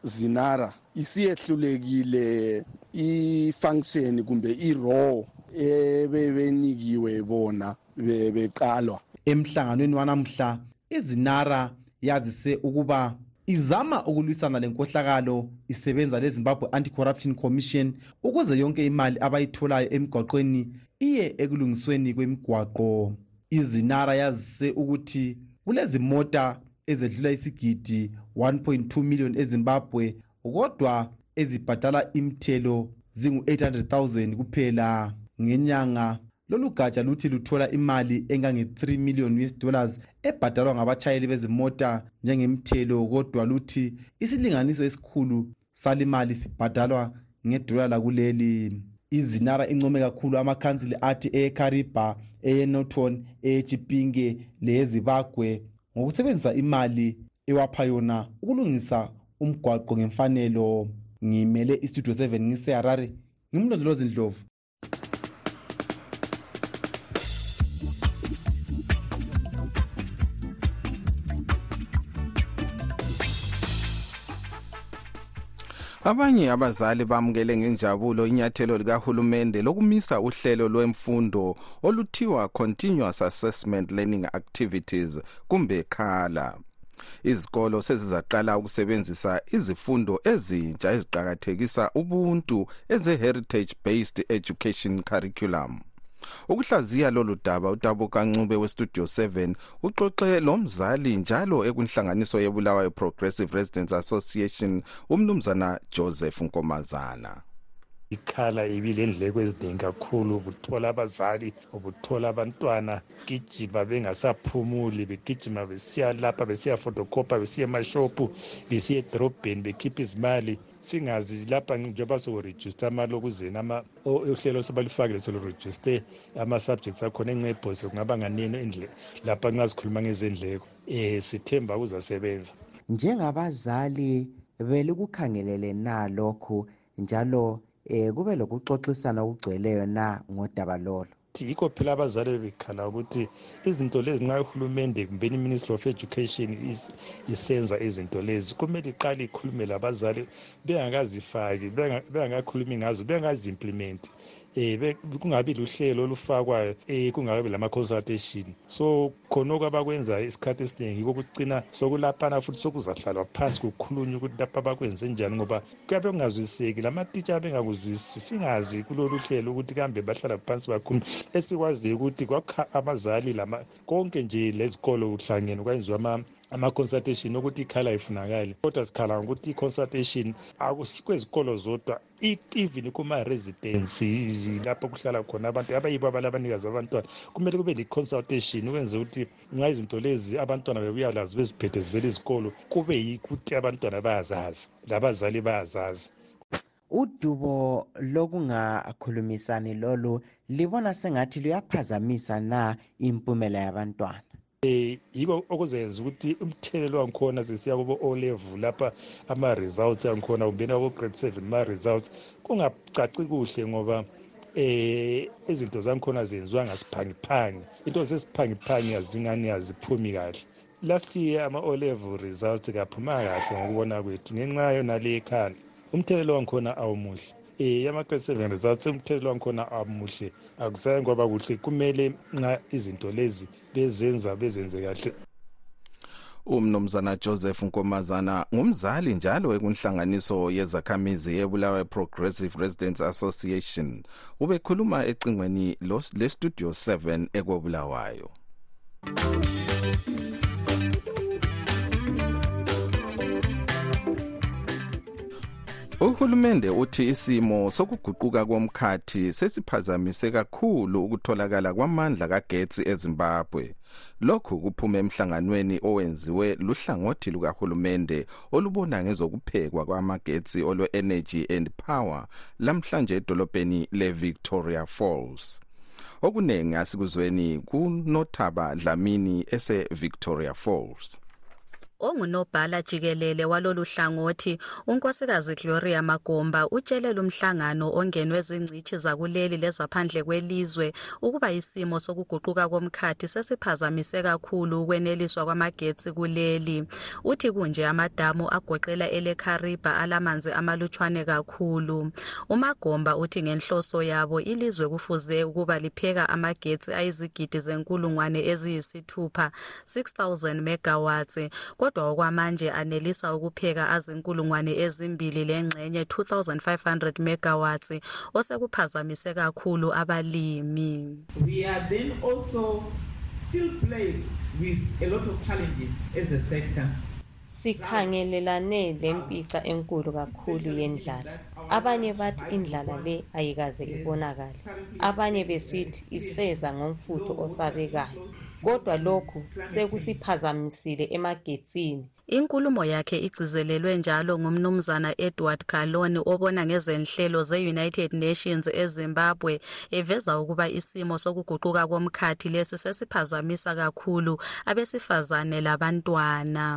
Izinara isiyehlulekile i-function kumbe i-raw ebebenikiwe bona beqalwa. Emhlanganweni wanamhla izinara yazise ukuba izama ukulwisana lenkohlakalo isebenza lezimbabwe anti-corruption commission ukuze yonke imali abayitholayo emigwaqweni iye ekulungisweni kwemigwaqo. Izinara yazise ukuthi kulezimota ezedlula isigidi 1.2 million ezimbabwe kodwa ezibhadala imithelo zingu-800 000 kuphela. Ngenyanga lolu gatsha luthi luthola imali engange-3 million us dollars ebhadalwa ngabatshayeli bezimota njengemithelo kodwa luthi isilinganiso esikhulu salimali sibhadalwa ngedola lakuleli. Izinara income kakhulu amakhansili athi ekariba eyenoton eyechipinge leyezimbabwe ngokusebenzisa imali ewapha yona ukulungisa umgwaqo ngemfanelo. Ngimele istudio 7 ngiseharare ngimlondolozi ndlovu. Abanye abazali bamukele ngenjabulo inyathelo likahulumende lokumisa uhlelo lwemfundo oluthiwa continuous assessment learning activities kumbe khala. Izikolo sezizaqala ukusebenzisa izifundo ezintsha eziqakathekisa ubuntu eze-heritage based education curriculum ukuhlaziya lolu daba utabo kancube westudio 7 uxoxe lomzali njalo ekunhlanganiso yebulawayo progressive residents association umnumzana joseph nkomazana ikhala ibilendleko eziningi kakhulu ubuthola abazali ubuthola abantwana gijima bengasaphumuli begijima besiya lapha besiya fotocopa besiya emashophu besiya edorobheni bekhipha izimali. Singazi lapha njengoba sokurejuste amalokuzeni uhlelo sebalifakile selurejuste ama-subjects akhona enxebhose kungaba nganeno lapha nxa sikhuluma ngezendleko. Um sithemba kuzasebenza njengabazali belikukhangelele na lokhu njalo eh kube lokuxoxisana okugcweleyo na ngodaba lolo? Yikho phela abazali bebekhala ukuthi izinto lezi nxa uhulumende kumbeni i-ministry of education isenza izinto lezi kumele iqale ikhulume labazali bengakazifaki bengakakhulumi ngazo bengazi-implimenti um kungabi luhlelo olufakwayo um kungakabi lama-consultation so khonoko abakwenza isikhathi esiningi yiko kucina sokulaphana futhi sokuzahlalwa phansi kukhulunywa ukuthi lapha abakwenze njani ngoba kuyabe kungazwisiseki lamatitsha bengakuzwisisi singazi kulolu hlelo ukuthi kambe bahlala phansi bakhuluma esikwaziyo ukuthi kwakha abazali konke nje lezikolo kuhlangene kwenziwa ama-consultation ukuthi ikhala ifunakali kodwa sikhala ngokuthi i-consultation kwezikolo zodwa even kuma-residency lapho kuhlala khona abantu abayibo abala abanikazi abantwana kumele kube le-consultation ukwenze ukuthi nxa izinto lezi abantwana bebuya lazo beziphethe zivela izikolo kube yikuthi abantwana bayazazi labazali bayazazi. Udubo lokungakhulumisani lolu libona sengathi luyaphazamisa na impumela yabantwana? Um yiko okuzenza ukuthi umthelelo wangikhona sesiya kubo o level lapha ama-results angikhona kumbeni abo-grade seven ma-results kungacaci kuhle ngoba eh izinto zangikhona zenziwa ngasiphangiphangi. Into zesiphangiphangi azingani aziphumi kahle. Last year ama-o level results kaphumanga kahle ngokubona kwethu ngenxa yonale ekhanda umthelelo wangikhona awumuhle. Um ama-grade seven results umthelelo wangikhona amuhle. Akusaye ngoba kuhle. Kumele nxa izinto lezi bezenza bezenze kahle. Umnumzana joseph nkomazana ngumzali njalo ekunhlanganiso yezakhamizi yebulawayo progressive residents association. Ubekhuluma ecingweni lestudio 7 ekobulawayo uhulumende uthi isimo sokuguquka komkhathi sesiphazamise kakhulu ukutholakala kwamandla kagetsi ezimbabwe. Lokhu kuphume emhlanganweni owenziwe luhlangothi lukahulumende olubona ngezokuphekwa kwamagetsi olwe-energy and power lamhlanje edolobheni le-victoria falls. Okuningi asikuzweni kunothaba dlamini ese-victoria falls. Ongunobhala jikelele walolu hlangothi unkosikazi gloria magomba utshele lumhlangano ongenwe zingcitshi zakuleli lezaphandle kwelizwe ukuba isimo sokuguquka komkhathi sesiphazamise kakhulu ukweneliswa kwamagetsi kuleli. Uthi kunje amadamu agoqela elekhariba alamanzi amalutshwane kakhulu. Umagomba uthi ngenhloso yabo ilizwe kufuze ukuba lipheka amagetsi ayizigidi zenkulungwane eziyisithupha 6000 megawatts kodwa okwamanje anelisa ukupheka azinkulungwane ezimbili lengxenye 2500 megawatts osekuphazamise kakhulu abalimi. We are then also still plagued with a lot of challenges as a sector. Sikhangelelane lempica enkulu kakhulu yendlala. Abanye bathi indlala le ayikaze ibonakale. Abanye besithi iseza ngomfutho osabekayo. Kodwa lokhu sekusiphazamisile emagetsini. Inkulumo yakhe igcizelelwe njalo ngumnumzana edward galoni obona ngezenhlelo ze-united nations ezimbabwe eveza ukuba isimo sokuguquka komkhathi lesi sesiphazamisa kakhulu abesifazane labantwana.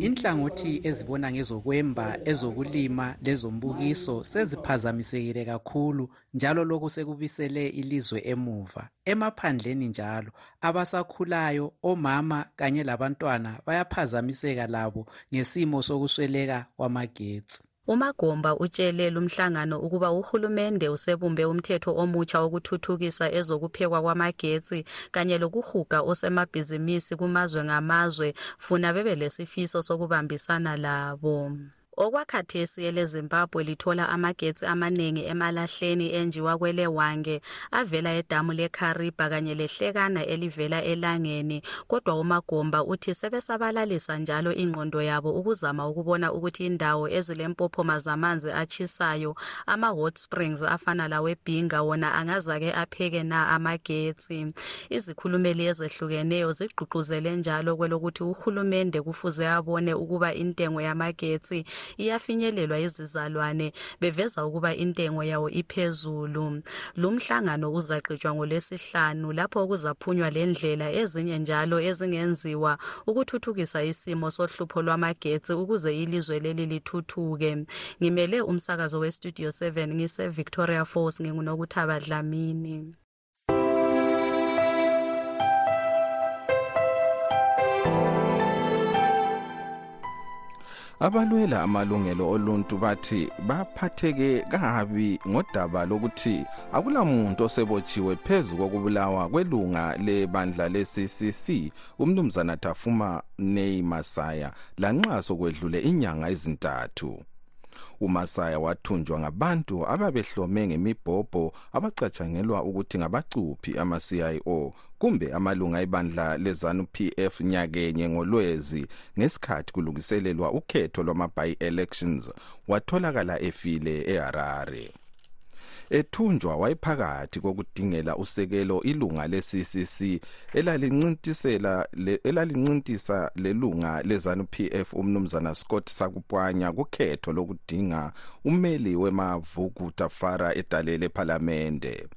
Inhlangothi ezibona ngezokwemba ezokulima lezombukiso seziphazamisekile kakhulu njalo lokhu sekubisele ilizwe emuva. Emaphandleni njalo abasakhulayo omama kanye labantwana bayaphazamiseka labo ngesimo sokusweleka kwamagetsi. Umagomba utshele lumhlangano ukuba uhulumende usebumbe umthetho omutsha wokuthuthukisa ezokuphekwa kwamagetsi kanye lokuhuga osemabhizimisi kumazwe ngamazwe funa bebe lesifiso sokubambisana labo. Okwakhathesi elezimbabwe lithola amagetsi amaningi emalahleni enjiwa kwelewange avela edamu lekariba kanye lehlekana elivela elangeni. Kodwa umagomba uthi sebesabalalisa njalo ingqondo yabo ukuzama ukubona ukuthi indawo ezilempophoma zamanzi atshisayo ama-hot springs afana lawebhinga wona angazake apheke na amagetsi? Izikhulumeli ezehlukeneyo zigqugquzele njalo kwelokuthi uhulumende kufuze abone ukuba intengo yamagetsi iyafinyelelwa izizalwane beveza ukuba intengo yawo iphezulu. Lumhlangano uzaqitshwa ngolwesihlanu lapho kuzaphunywa lendlela ezinye njalo ezingenziwa ukuthuthukisa isimo sohlupho lwamagetsi ukuze ilizwe leli lithuthuke. Ngimele umsakazo westudio 7 ngise-victoria falls ngingunokuthaba dlamini. Abalwela amalungelo oluntu bathi baphatheke kabi ngodaba lokuthi akulamuntu osebotshiwe phezu kokubulawa kwelunga lebandla le-ccc umnumzana tafuma nei masaya lanxa sokwedlule inyanga ezintathu. Umasaya wathunjwa ngabantu ababehlome ngemibhobho abacatshangelwa ukuthi ngabacuphi ama-cio kumbe amalunga ebandla lezanu pf nyakenye ngolwezi ngesikhathi kulungiselelwa ukhetho lwama-by-elections watholakala efile eharare ethunjwa wayephakathi kokudingela usekelo ilunga le-ccc elalincintisa elalincintisa lelunga lezanu pf umnumzana scott sakupwanya kukhetho lokudinga umeli wemavuku tafara edalele ephalamende.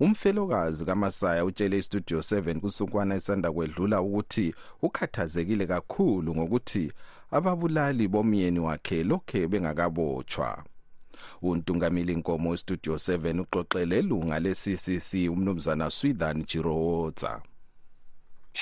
Umfelokazi kamasaya utshele istudio 7 kusukwana esanda kwedlula ukuthi ukhathazekile kakhulu ngokuthi ababulali bomyeni wakhe lokhe bengakabotshwa untungameli nkomo westudio 7 uxoxele ilunga le-ccc umnumzana swithan jirowotsa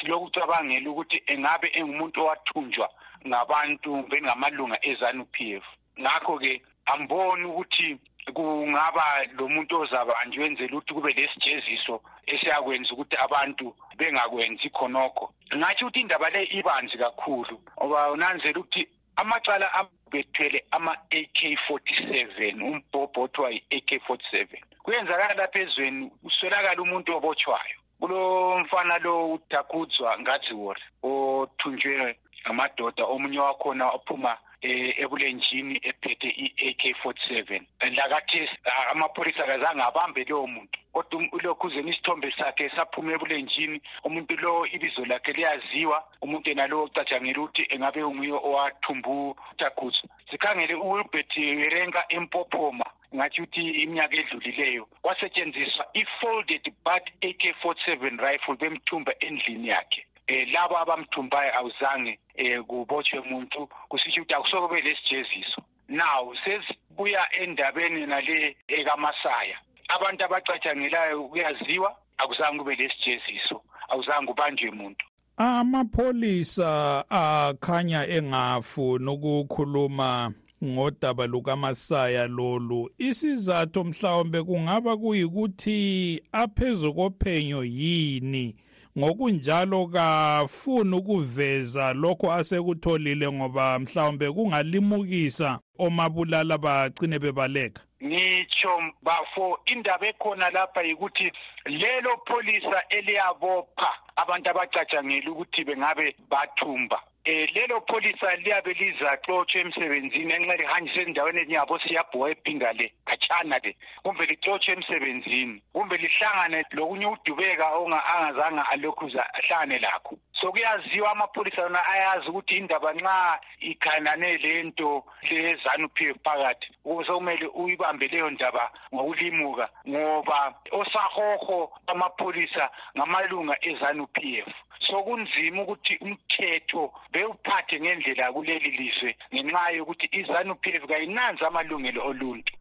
silokucabangela ukuthi engabe engumuntu owathunjwa ngabantu bengamalunga ezanu p f. Ngakho-ke amboni ukuthi kungaba lo muntu ozabanjwe wenzela ukuthi kube lesijeziso esiyakwenza ukuthi abantu bengakwenzi khonokho. Ngatsho ukuthi indaba le ibanzi kakhulu ngoba unanzela ukuthi amacala bethwele ama-AK47 umbhobho othiwa yi-AK47 kuyenzakala lapha ezweni uswelakala umuntu obotshwayo. Kulo mfana lo utakudzwa ngadziwori othunjwe ngamadoda omunye wakhona ophuma ebulenjini ephethe i-AK47 lakathesi amapholisa kazange abambe lowo muntu kodwa ulokhuzeni isithombe sakhe saphuma ebulenjini umuntu lo ibizo lakhe liyaziwa umuntu yena lo ocatshangela ukuthi engabe unguye owathumbu utakudzwa sikhangele uwilbert werenka empophoma ngathi ukuthi iminyaka edlulileyo kwasetshenziswa i-folded but AK47 rifle bemthumba endlini yakhe eh labo abamthumbayo awuzange eh kubotshwe umuntu kusitsho ukuthi akusoke belesijeziso now sesibuya endabeni nale ekamasaya. Abantu abacatshangelayo kuyaziwa akuzange kube lesijeziso awuzange ubanjwe umuntu amapholisa akhanya engafuni ukukhuluma ngodaba lukamasaya lolu. Isizathu mhlawumbe kungaba kuyikuthi aphezu kophenyo yini? Ngokunjalo kafuni ukuveza lokho asekutholile ngoba mhlawumbe kungalimukisa omabulala bagcine bebaleka. Ngitsho bafo indaba ekhona lapha yikuthi lelo pholisa eliyabopha abantu abacatshangela ukuthi bengabe bathumba. Um lelo pholisa liyabe lizaxotshwa emsebenzini enxa lihanjiswe endaweni enyabo siyabhuwa ebhinga le khatshana le. Kumbe lixotshwe emsebenzini kumbe lihlangane lokunye udubeka angazange alokhuza ahlangane lakho. So kuyaziwa amapholisa yona ayazi ukuthi indaba nxa ikhanane lento le-zanup f phakathi sekumele uyibambe leyo ndaba ngokulimuka ngoba osahoho amapholisa ngamalunga e-zanup f. so kunzima ukuthi umthetho bewuphathe ngendlela kuleli lizwe ngenxa yokuthi i-zanup f kayinanzi amalungelo oluntu.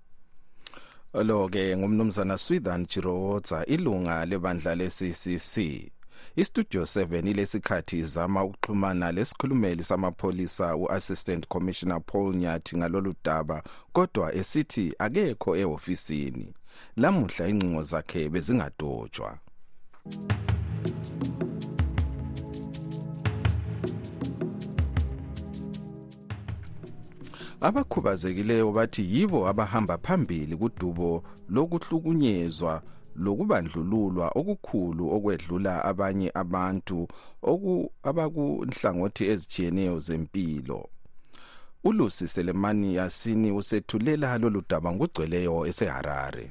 Lo-ke ngumnumzana swithan jirowotsa ilunga lebandla le-ccc istudio 7 ilesikhathi izama ukuxhumana lesikhulumeli samapholisa u-assistant commissioner paul nyathi ngalolu daba kodwa esithi akekho ehofisini. Lamuhla ingcingo zakhe bezingadotshwa. Abakhubazekileyo bathi yibo abahamba phambili kudubo lokuhlukunyezwa lokubandlululwa okukhulu okwedlula abanye abantu abakunhlangothi ezitshiyeneyo zempilo. Ulusi selemani yasini usethulela lolu daba ngugcweleyo eseharare.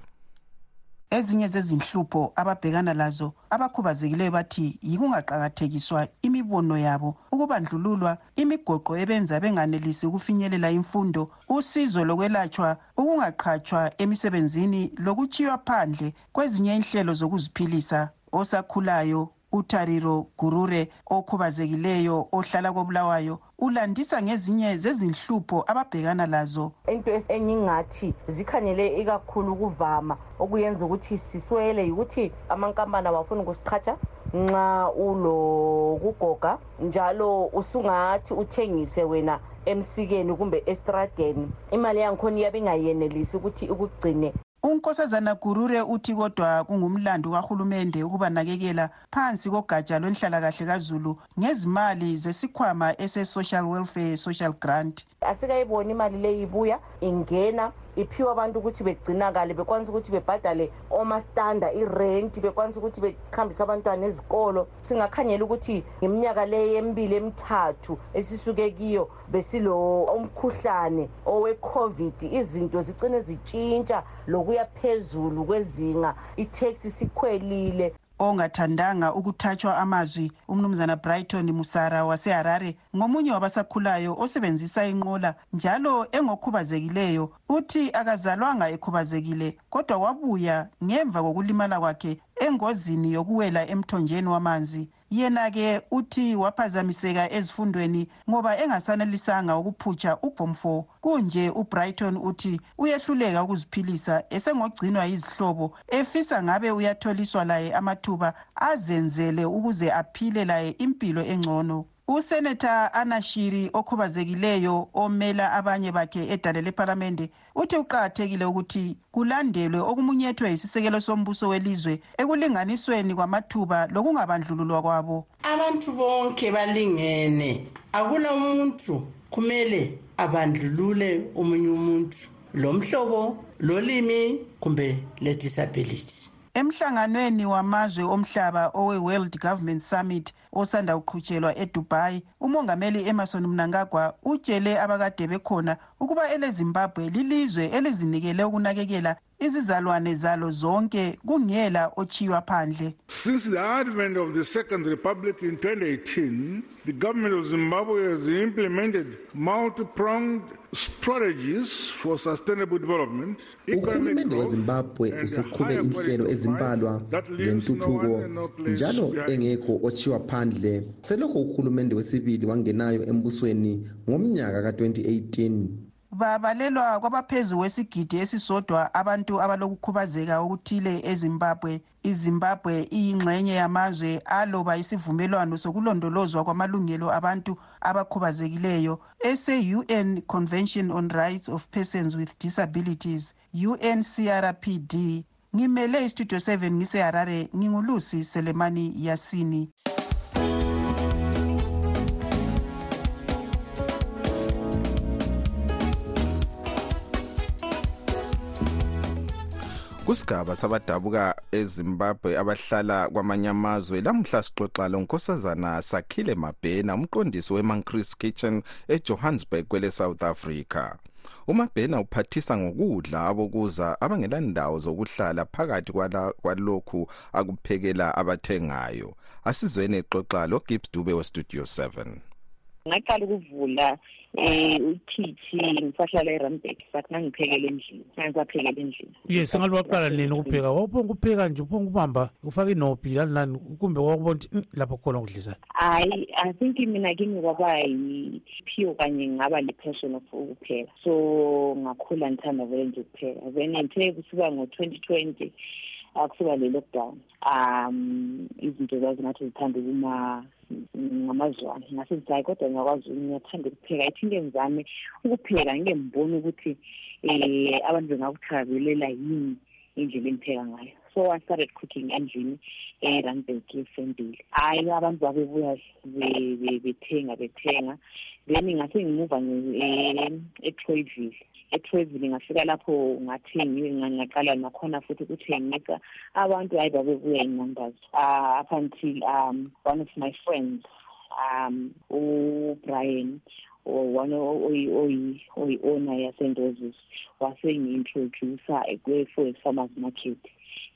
Ezinye zezinhlupho ababhekana lazo abakhubazekileyo bathi yikungaqakathekiswa imibono yabo ukubandlululwa imigoqo ebenza benganelisi ukufinyelela imfundo usizo lokwelatshwa ukungaqhatshwa emisebenzini lokutshiywa phandle kwezinye inhlelo zokuziphilisa osakhulayo. Utariro gurure okhubazekileyo ohlala kobulawayo ulandisa ngezinye zezinhlupho ababhekana lazo. Into engingathi zikhanyele ikakhulu ukuvama okuyenza ukuthi siswele yikuthi amankampani awafuni ukusiqhatsha nxa ulokugoga njalo usungathi uthengise wena emsikeni kumbe estradeni. Imali yangikhona iyabe ingayenelisi ukuthi ikugcine unkosazana gurure uthi kodwa kungumlando kahulumende ukubanakekela phansi kogatsha lwenhlalakahle kazulu ngezimali zesikhwama ese-social welfare social grant. Asikayiboni imali leyi ibuya ingena iphiwa abantu ukuthi begcinakale bekwanisa ukuthi bebhadale omastanda irenti bekwanisa ukuthi behambise abantwana ezikolo. Singakhangela ukuthi ngeminyaka leyi emibili emithathu esisuke kiyo besilo umkhuhlane owe-covid izinto zicine zitshintsha lokuya phezulu kwezinga itaxi sikhwelile. Ongathandanga ukuthatshwa amazwi umnumzana brighton musara waseharare ngomunye wabasakhulayo osebenzisa inqola njalo engokhubazekileyo uthi akazalwanga ekhubazekile kodwa wabuya ngemva kokulimala kwakhe engozini yokuwela emthonjeni wamanzi. Yena-ke uthi waphazamiseka ezifundweni ngoba engasanelisanga ukuphutsha uform 4 kunje ubrighton uthi uyehluleka ukuziphilisa esengogcinwa yizihlobo efisa ngabe uyatholiswa laye amathuba azenzele ukuze aphile laye impilo engcono. Useneta anashiri okhubazekileyo omela abanye bakhe edale lephalamende uthi kuqakathekile ukuthi kulandelwe okumunyethwe yisisekelo sombuso welizwe ekulinganisweni kwamathuba lokungabandlululwa kwabo. Abantu bonke balingene. Akula muntu kumele abandlulule omunye umuntu lo mhlobo lolimi kumbe le-disability emhlanganweni wamazwe omhlaba owe-world government summit osanda kuqhutshelwa edubai umongameli emerson mnangagwa utshele abakade bekhona ukuba elezimbabwe lilizwe elizinikele ukunakekela izizalwane zalo zonke kungela ochiywa phandle. Since the advent of the second republic in 2018 the government of zimbabwe has implemented multi-pronged strategies for sustainable development uhulumende wezimbabwe useqhube inhlelo ezimbalwa zentuthuko njalo engekho ochiwa phandle. Selokho uhulumende wesibili wangenayo embusweni ngomnyaka ka-2018 babalelwa kwabaphezu kwesigidi esisodwa abantu abalokukhubazeka okuthile ezimbabwe. Izimbabwe iyingxenye yamazwe aloba isivumelwano sokulondolozwa kwamalungelo abantu abakhubazekileyo ese-un convention on rights of persons with disabilities uncrpd ngimele istudio 7 ngiseharare ngingulusi selemani yasini. Kusigaba sabadabuka ezimbabwe abahlala kwamanye amazwe. Lamuhla sixoxa lo nkosazana sakhile mabhena umqondisi we-mancris kitchen ejohannesburg kwele-south africa. Umabhena uphathisa ngokudla abokuza abangelandawo zokuhlala phakathi kwalokhu akuphekela abathengayo. Asizweni exoxa logibbs dube westudio 7 ngaqala ukuvula um uthithi ngisahlala erambek sathi nangiphekele endlini nangisaphekele endlini. Ye sengathi waqala nini ukupheka wawuphonga ukupheka nje uphonga ukubamba ufake inobhi lani lani kumbe wakubona ukuthi "Mm, lapho khona ukudlisana hayi i think mina kimi kwaba yiphiwo kanye ngaba le-passion of ukupheka. So ngakhula ngithanda vele nje ukupheka. Then ngithe kusuka ngo-twenty twenty akusuka le-lockdown um izinto zazingathi zithanda ukuma ngamazwane ngase hayi kodwa ngiyakwazi ngiyathanda ukupheka. Ithi into ngizame ukupheka ngike ngibone ukuthi um abantu bengakuthakazelela yini indlela engipheka ngayo. So i started cooking endlini erandburg esembili hhayi abantu babebuya be- be- bethenga bethenga. Then ngase ngimuva etroyville etroyville ngafika lapho ngathengiwe ngaqala nakhona futhi ukuthengisa abantu hayi babebuya in-numbers uh, up until um one of my friends um ubrian one oyi-owner yasendozis wasengi-introducer kwe-for farmers market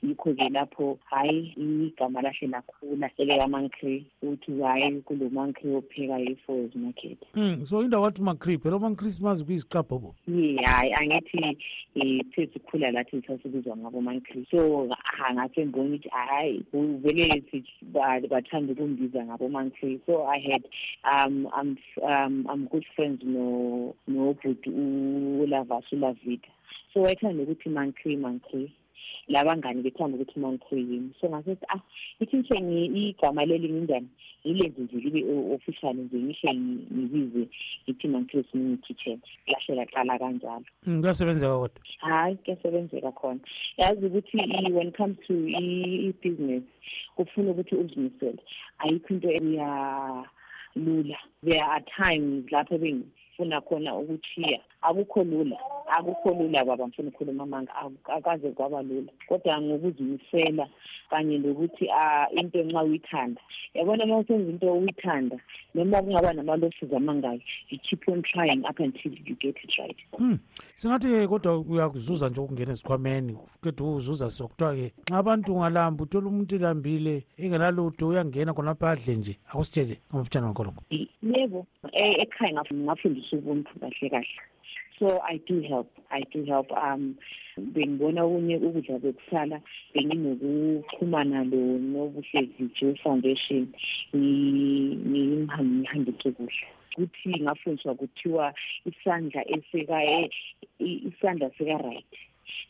yikho-ke lapho hhayi igama lahle lakhula elekamankrey ukuthi hhayi kulo mankrey opheka i-forest market. Mm, so indawo wathi mancri phela umanchristmas kuyiziqabhobo ye hhayi angithi um phe sikhula lathi sasibizwa ngabo-mancrey so ha ngase ngibona ukuthi hhayi vele bathanda ukungibiza ngabo-mancrey so i had um i'm um i'm good friends no nobhuti ulavas ulavita so wayethanda ukuthi mancrey mancrey labangani bethanda ukuthi mancrey yini so ngasethi ah ithi ngishe igama leli ngingani? Yilenze nje libe official nje ngishe ngi- ngibize ithi mancrey smini kitchen lahle laqala kanjalo. Mm, kuyasebenzeka kodwa? Hayi kuyasebenzeka khona. Yazi ukuthi i- when it comes to i- i-business kufuna ukuthi uzimisele. Ayikho into eyalula. There are times lapho bengifuna khona ukuthiya akukho lula. Akukho lula baba ngifuna ukukhuluma amanga aku- akaze kwaba lula. Kodwa ngokuzimisela kanye nokuthi um into nxa uyithanda. Yabona uma usenza into uyithanda noma kungaba namalosses amangayo you keep on trying up until you get it right. Mm. singathi-ke kodwa uyakuzuza nje ukungena ezikhwameni kodwa uzuza sokuthiwa-ke nxa abantu ungalamba uthola umuntu elambile engenalutho uyangena khonapha adle nje akusitshele ngamaphutshana ngakhonokho yebo e- ekhaya ngaf- ngafundisa ubuntu kahle kahle. So i do help. I do help um bengibona okunye ukudla bekusala benginokuxhumana lo nobuhle video foundation. Ngihambise kuhle kuthi ngafundiswa kuthiwa isandla esika e- i- isandla sika-right.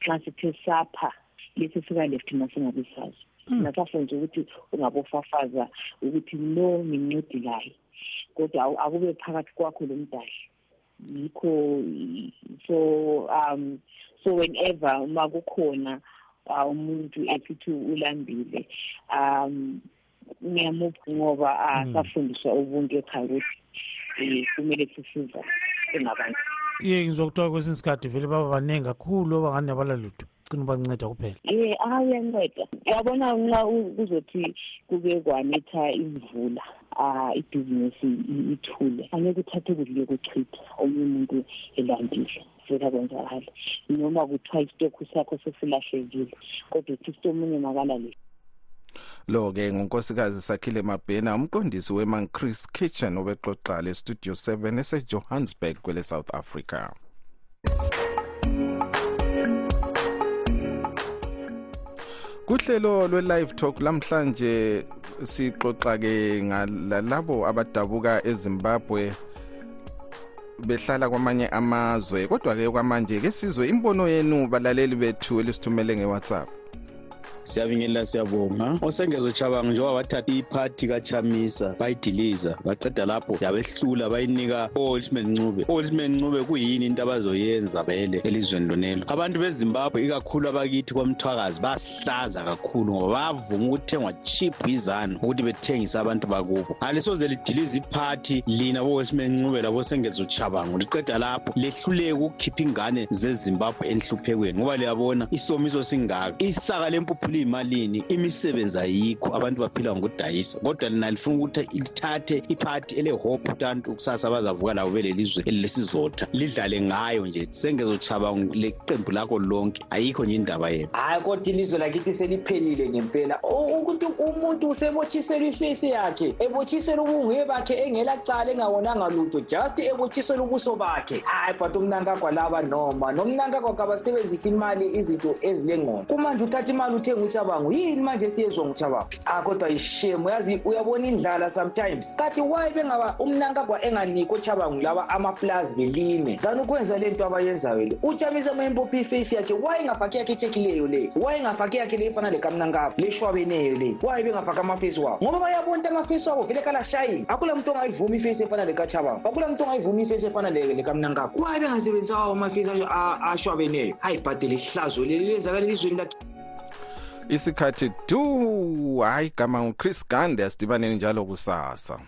Xa sithe sapha lesi sika-left masingabi sazi. Nasafundiswa ukuthi ungabofafaza ukuthi no ngincedilayo kodwa awu- akube phakathi kwakho lo mdali. Yikho so um so whenever uma kukhona uh, umuntu esithi ulambile um ngiyamupha ngoba uh, Mm. safundiswa ubuntu ekhaya ukuthi um kumele sisiza engabantu. Iye ngizwa kuthiwa kwesinye isikhathi vele baba baningi kakhulu abangani abalalutho cina ubanceda kuphela. Ye uyanceda uyabona nxa kuzothi kuke kwanetha imvula. ah ibhizinisi ithule angeke uthathe kudle kuchitha omunye umuntu elandile. Vela kwenzakala noma kuthiwa isitokhu sakho sesilahlekile kodwa uthi sitomunye makala le lo ke ngonkosikazi sakhile mabhena umqondisi weMan Chris Kitchen obexoxa le studio 7 eseJohannesburg kwele South Africa. Kuhlelo lwe-live talk lamhlanje sixoxa-ke ngalalabo abadabuka ezimbabwe behlala kwamanye amazwe. Kodwa-ke kwamanje ke sizwe imbono yenu balaleli bethu elisithumele nge-whatsapp siyabingelela siyabonga. Osengezo chabango njengoba bathatha iphathi kachamisa bayidiliza baqeda lapho yabehlula bayinika o-olsman ncube. O-olsman ncube kuyini into abazoyenza vele elizweni lonelo? Abantu bezimbabwe ikakhulu abakithi kwamthwakazi basihlaza kakhulu ngoba bayavuma ukuthengwa chip izanu ukuthi bethengise abantu bakubo. Alisoze lidilize iphathi lina bo-olsman ncube labosengezo chabango liqeda lapho lehluleke ukukhipha ingane zezimbabwe enhluphekweni ngoba liyabona isomiso singaka isaka lempuphu liyimalini imisebenzi ayikho abantu baphila ngokudayisa. Kodwa lina lifuna ukuthi lithathe iphathi elehope utantu kusasa bazavuka labo belelizwe elilesizotha. Lidlale ngayo nje. Sengezochaba leqembu lakho lonke. Ayikho nje indaba yenu. Hayi kodwa ilizwe lakithi seliphelile ngempela. Ukuthi umuntu usebotshiselwa ifesi yakhe ebotshiselwa ubunguye bakhe engelacala engawonanga lutho just ebotshiselwa ubuso bakhe. Hayi but umnankagwa laba noma nomnankagwa kabasebenzisa imali izinto ezilengqondo. Kumanje uthatha imali uthenga uchabango yini manje siyezwa nguchabango ah kodwa ishemu yazi uyabona indlala sometimes. Kanti why bengaba umnankagwa enganikho uchabango laba amapulazi belime? Kanti ukwenza le nto abayenzayo le utshamisa mayempophi ifesi yakhe why ingafaki yakhe echekileyo le? Why ingafaki yakhe le efana lekamnankagwa leshwabeneyo le? Why bengafaki amafesi wabo? Ngoba bayabona ukuthi amafesi wabo vele kalashayini akula muntu ongayivumi ifesi efana lekachabango akula muntu ongayivumi ifesi efana lekamnankagwa why bengasebenzisa awo amafesi ashwabeneyo ayibhadele ihlazo leli lenzakala elizweni lakhe isikhathi du hayi gama nguchris gande asidibaneni njalo kusasa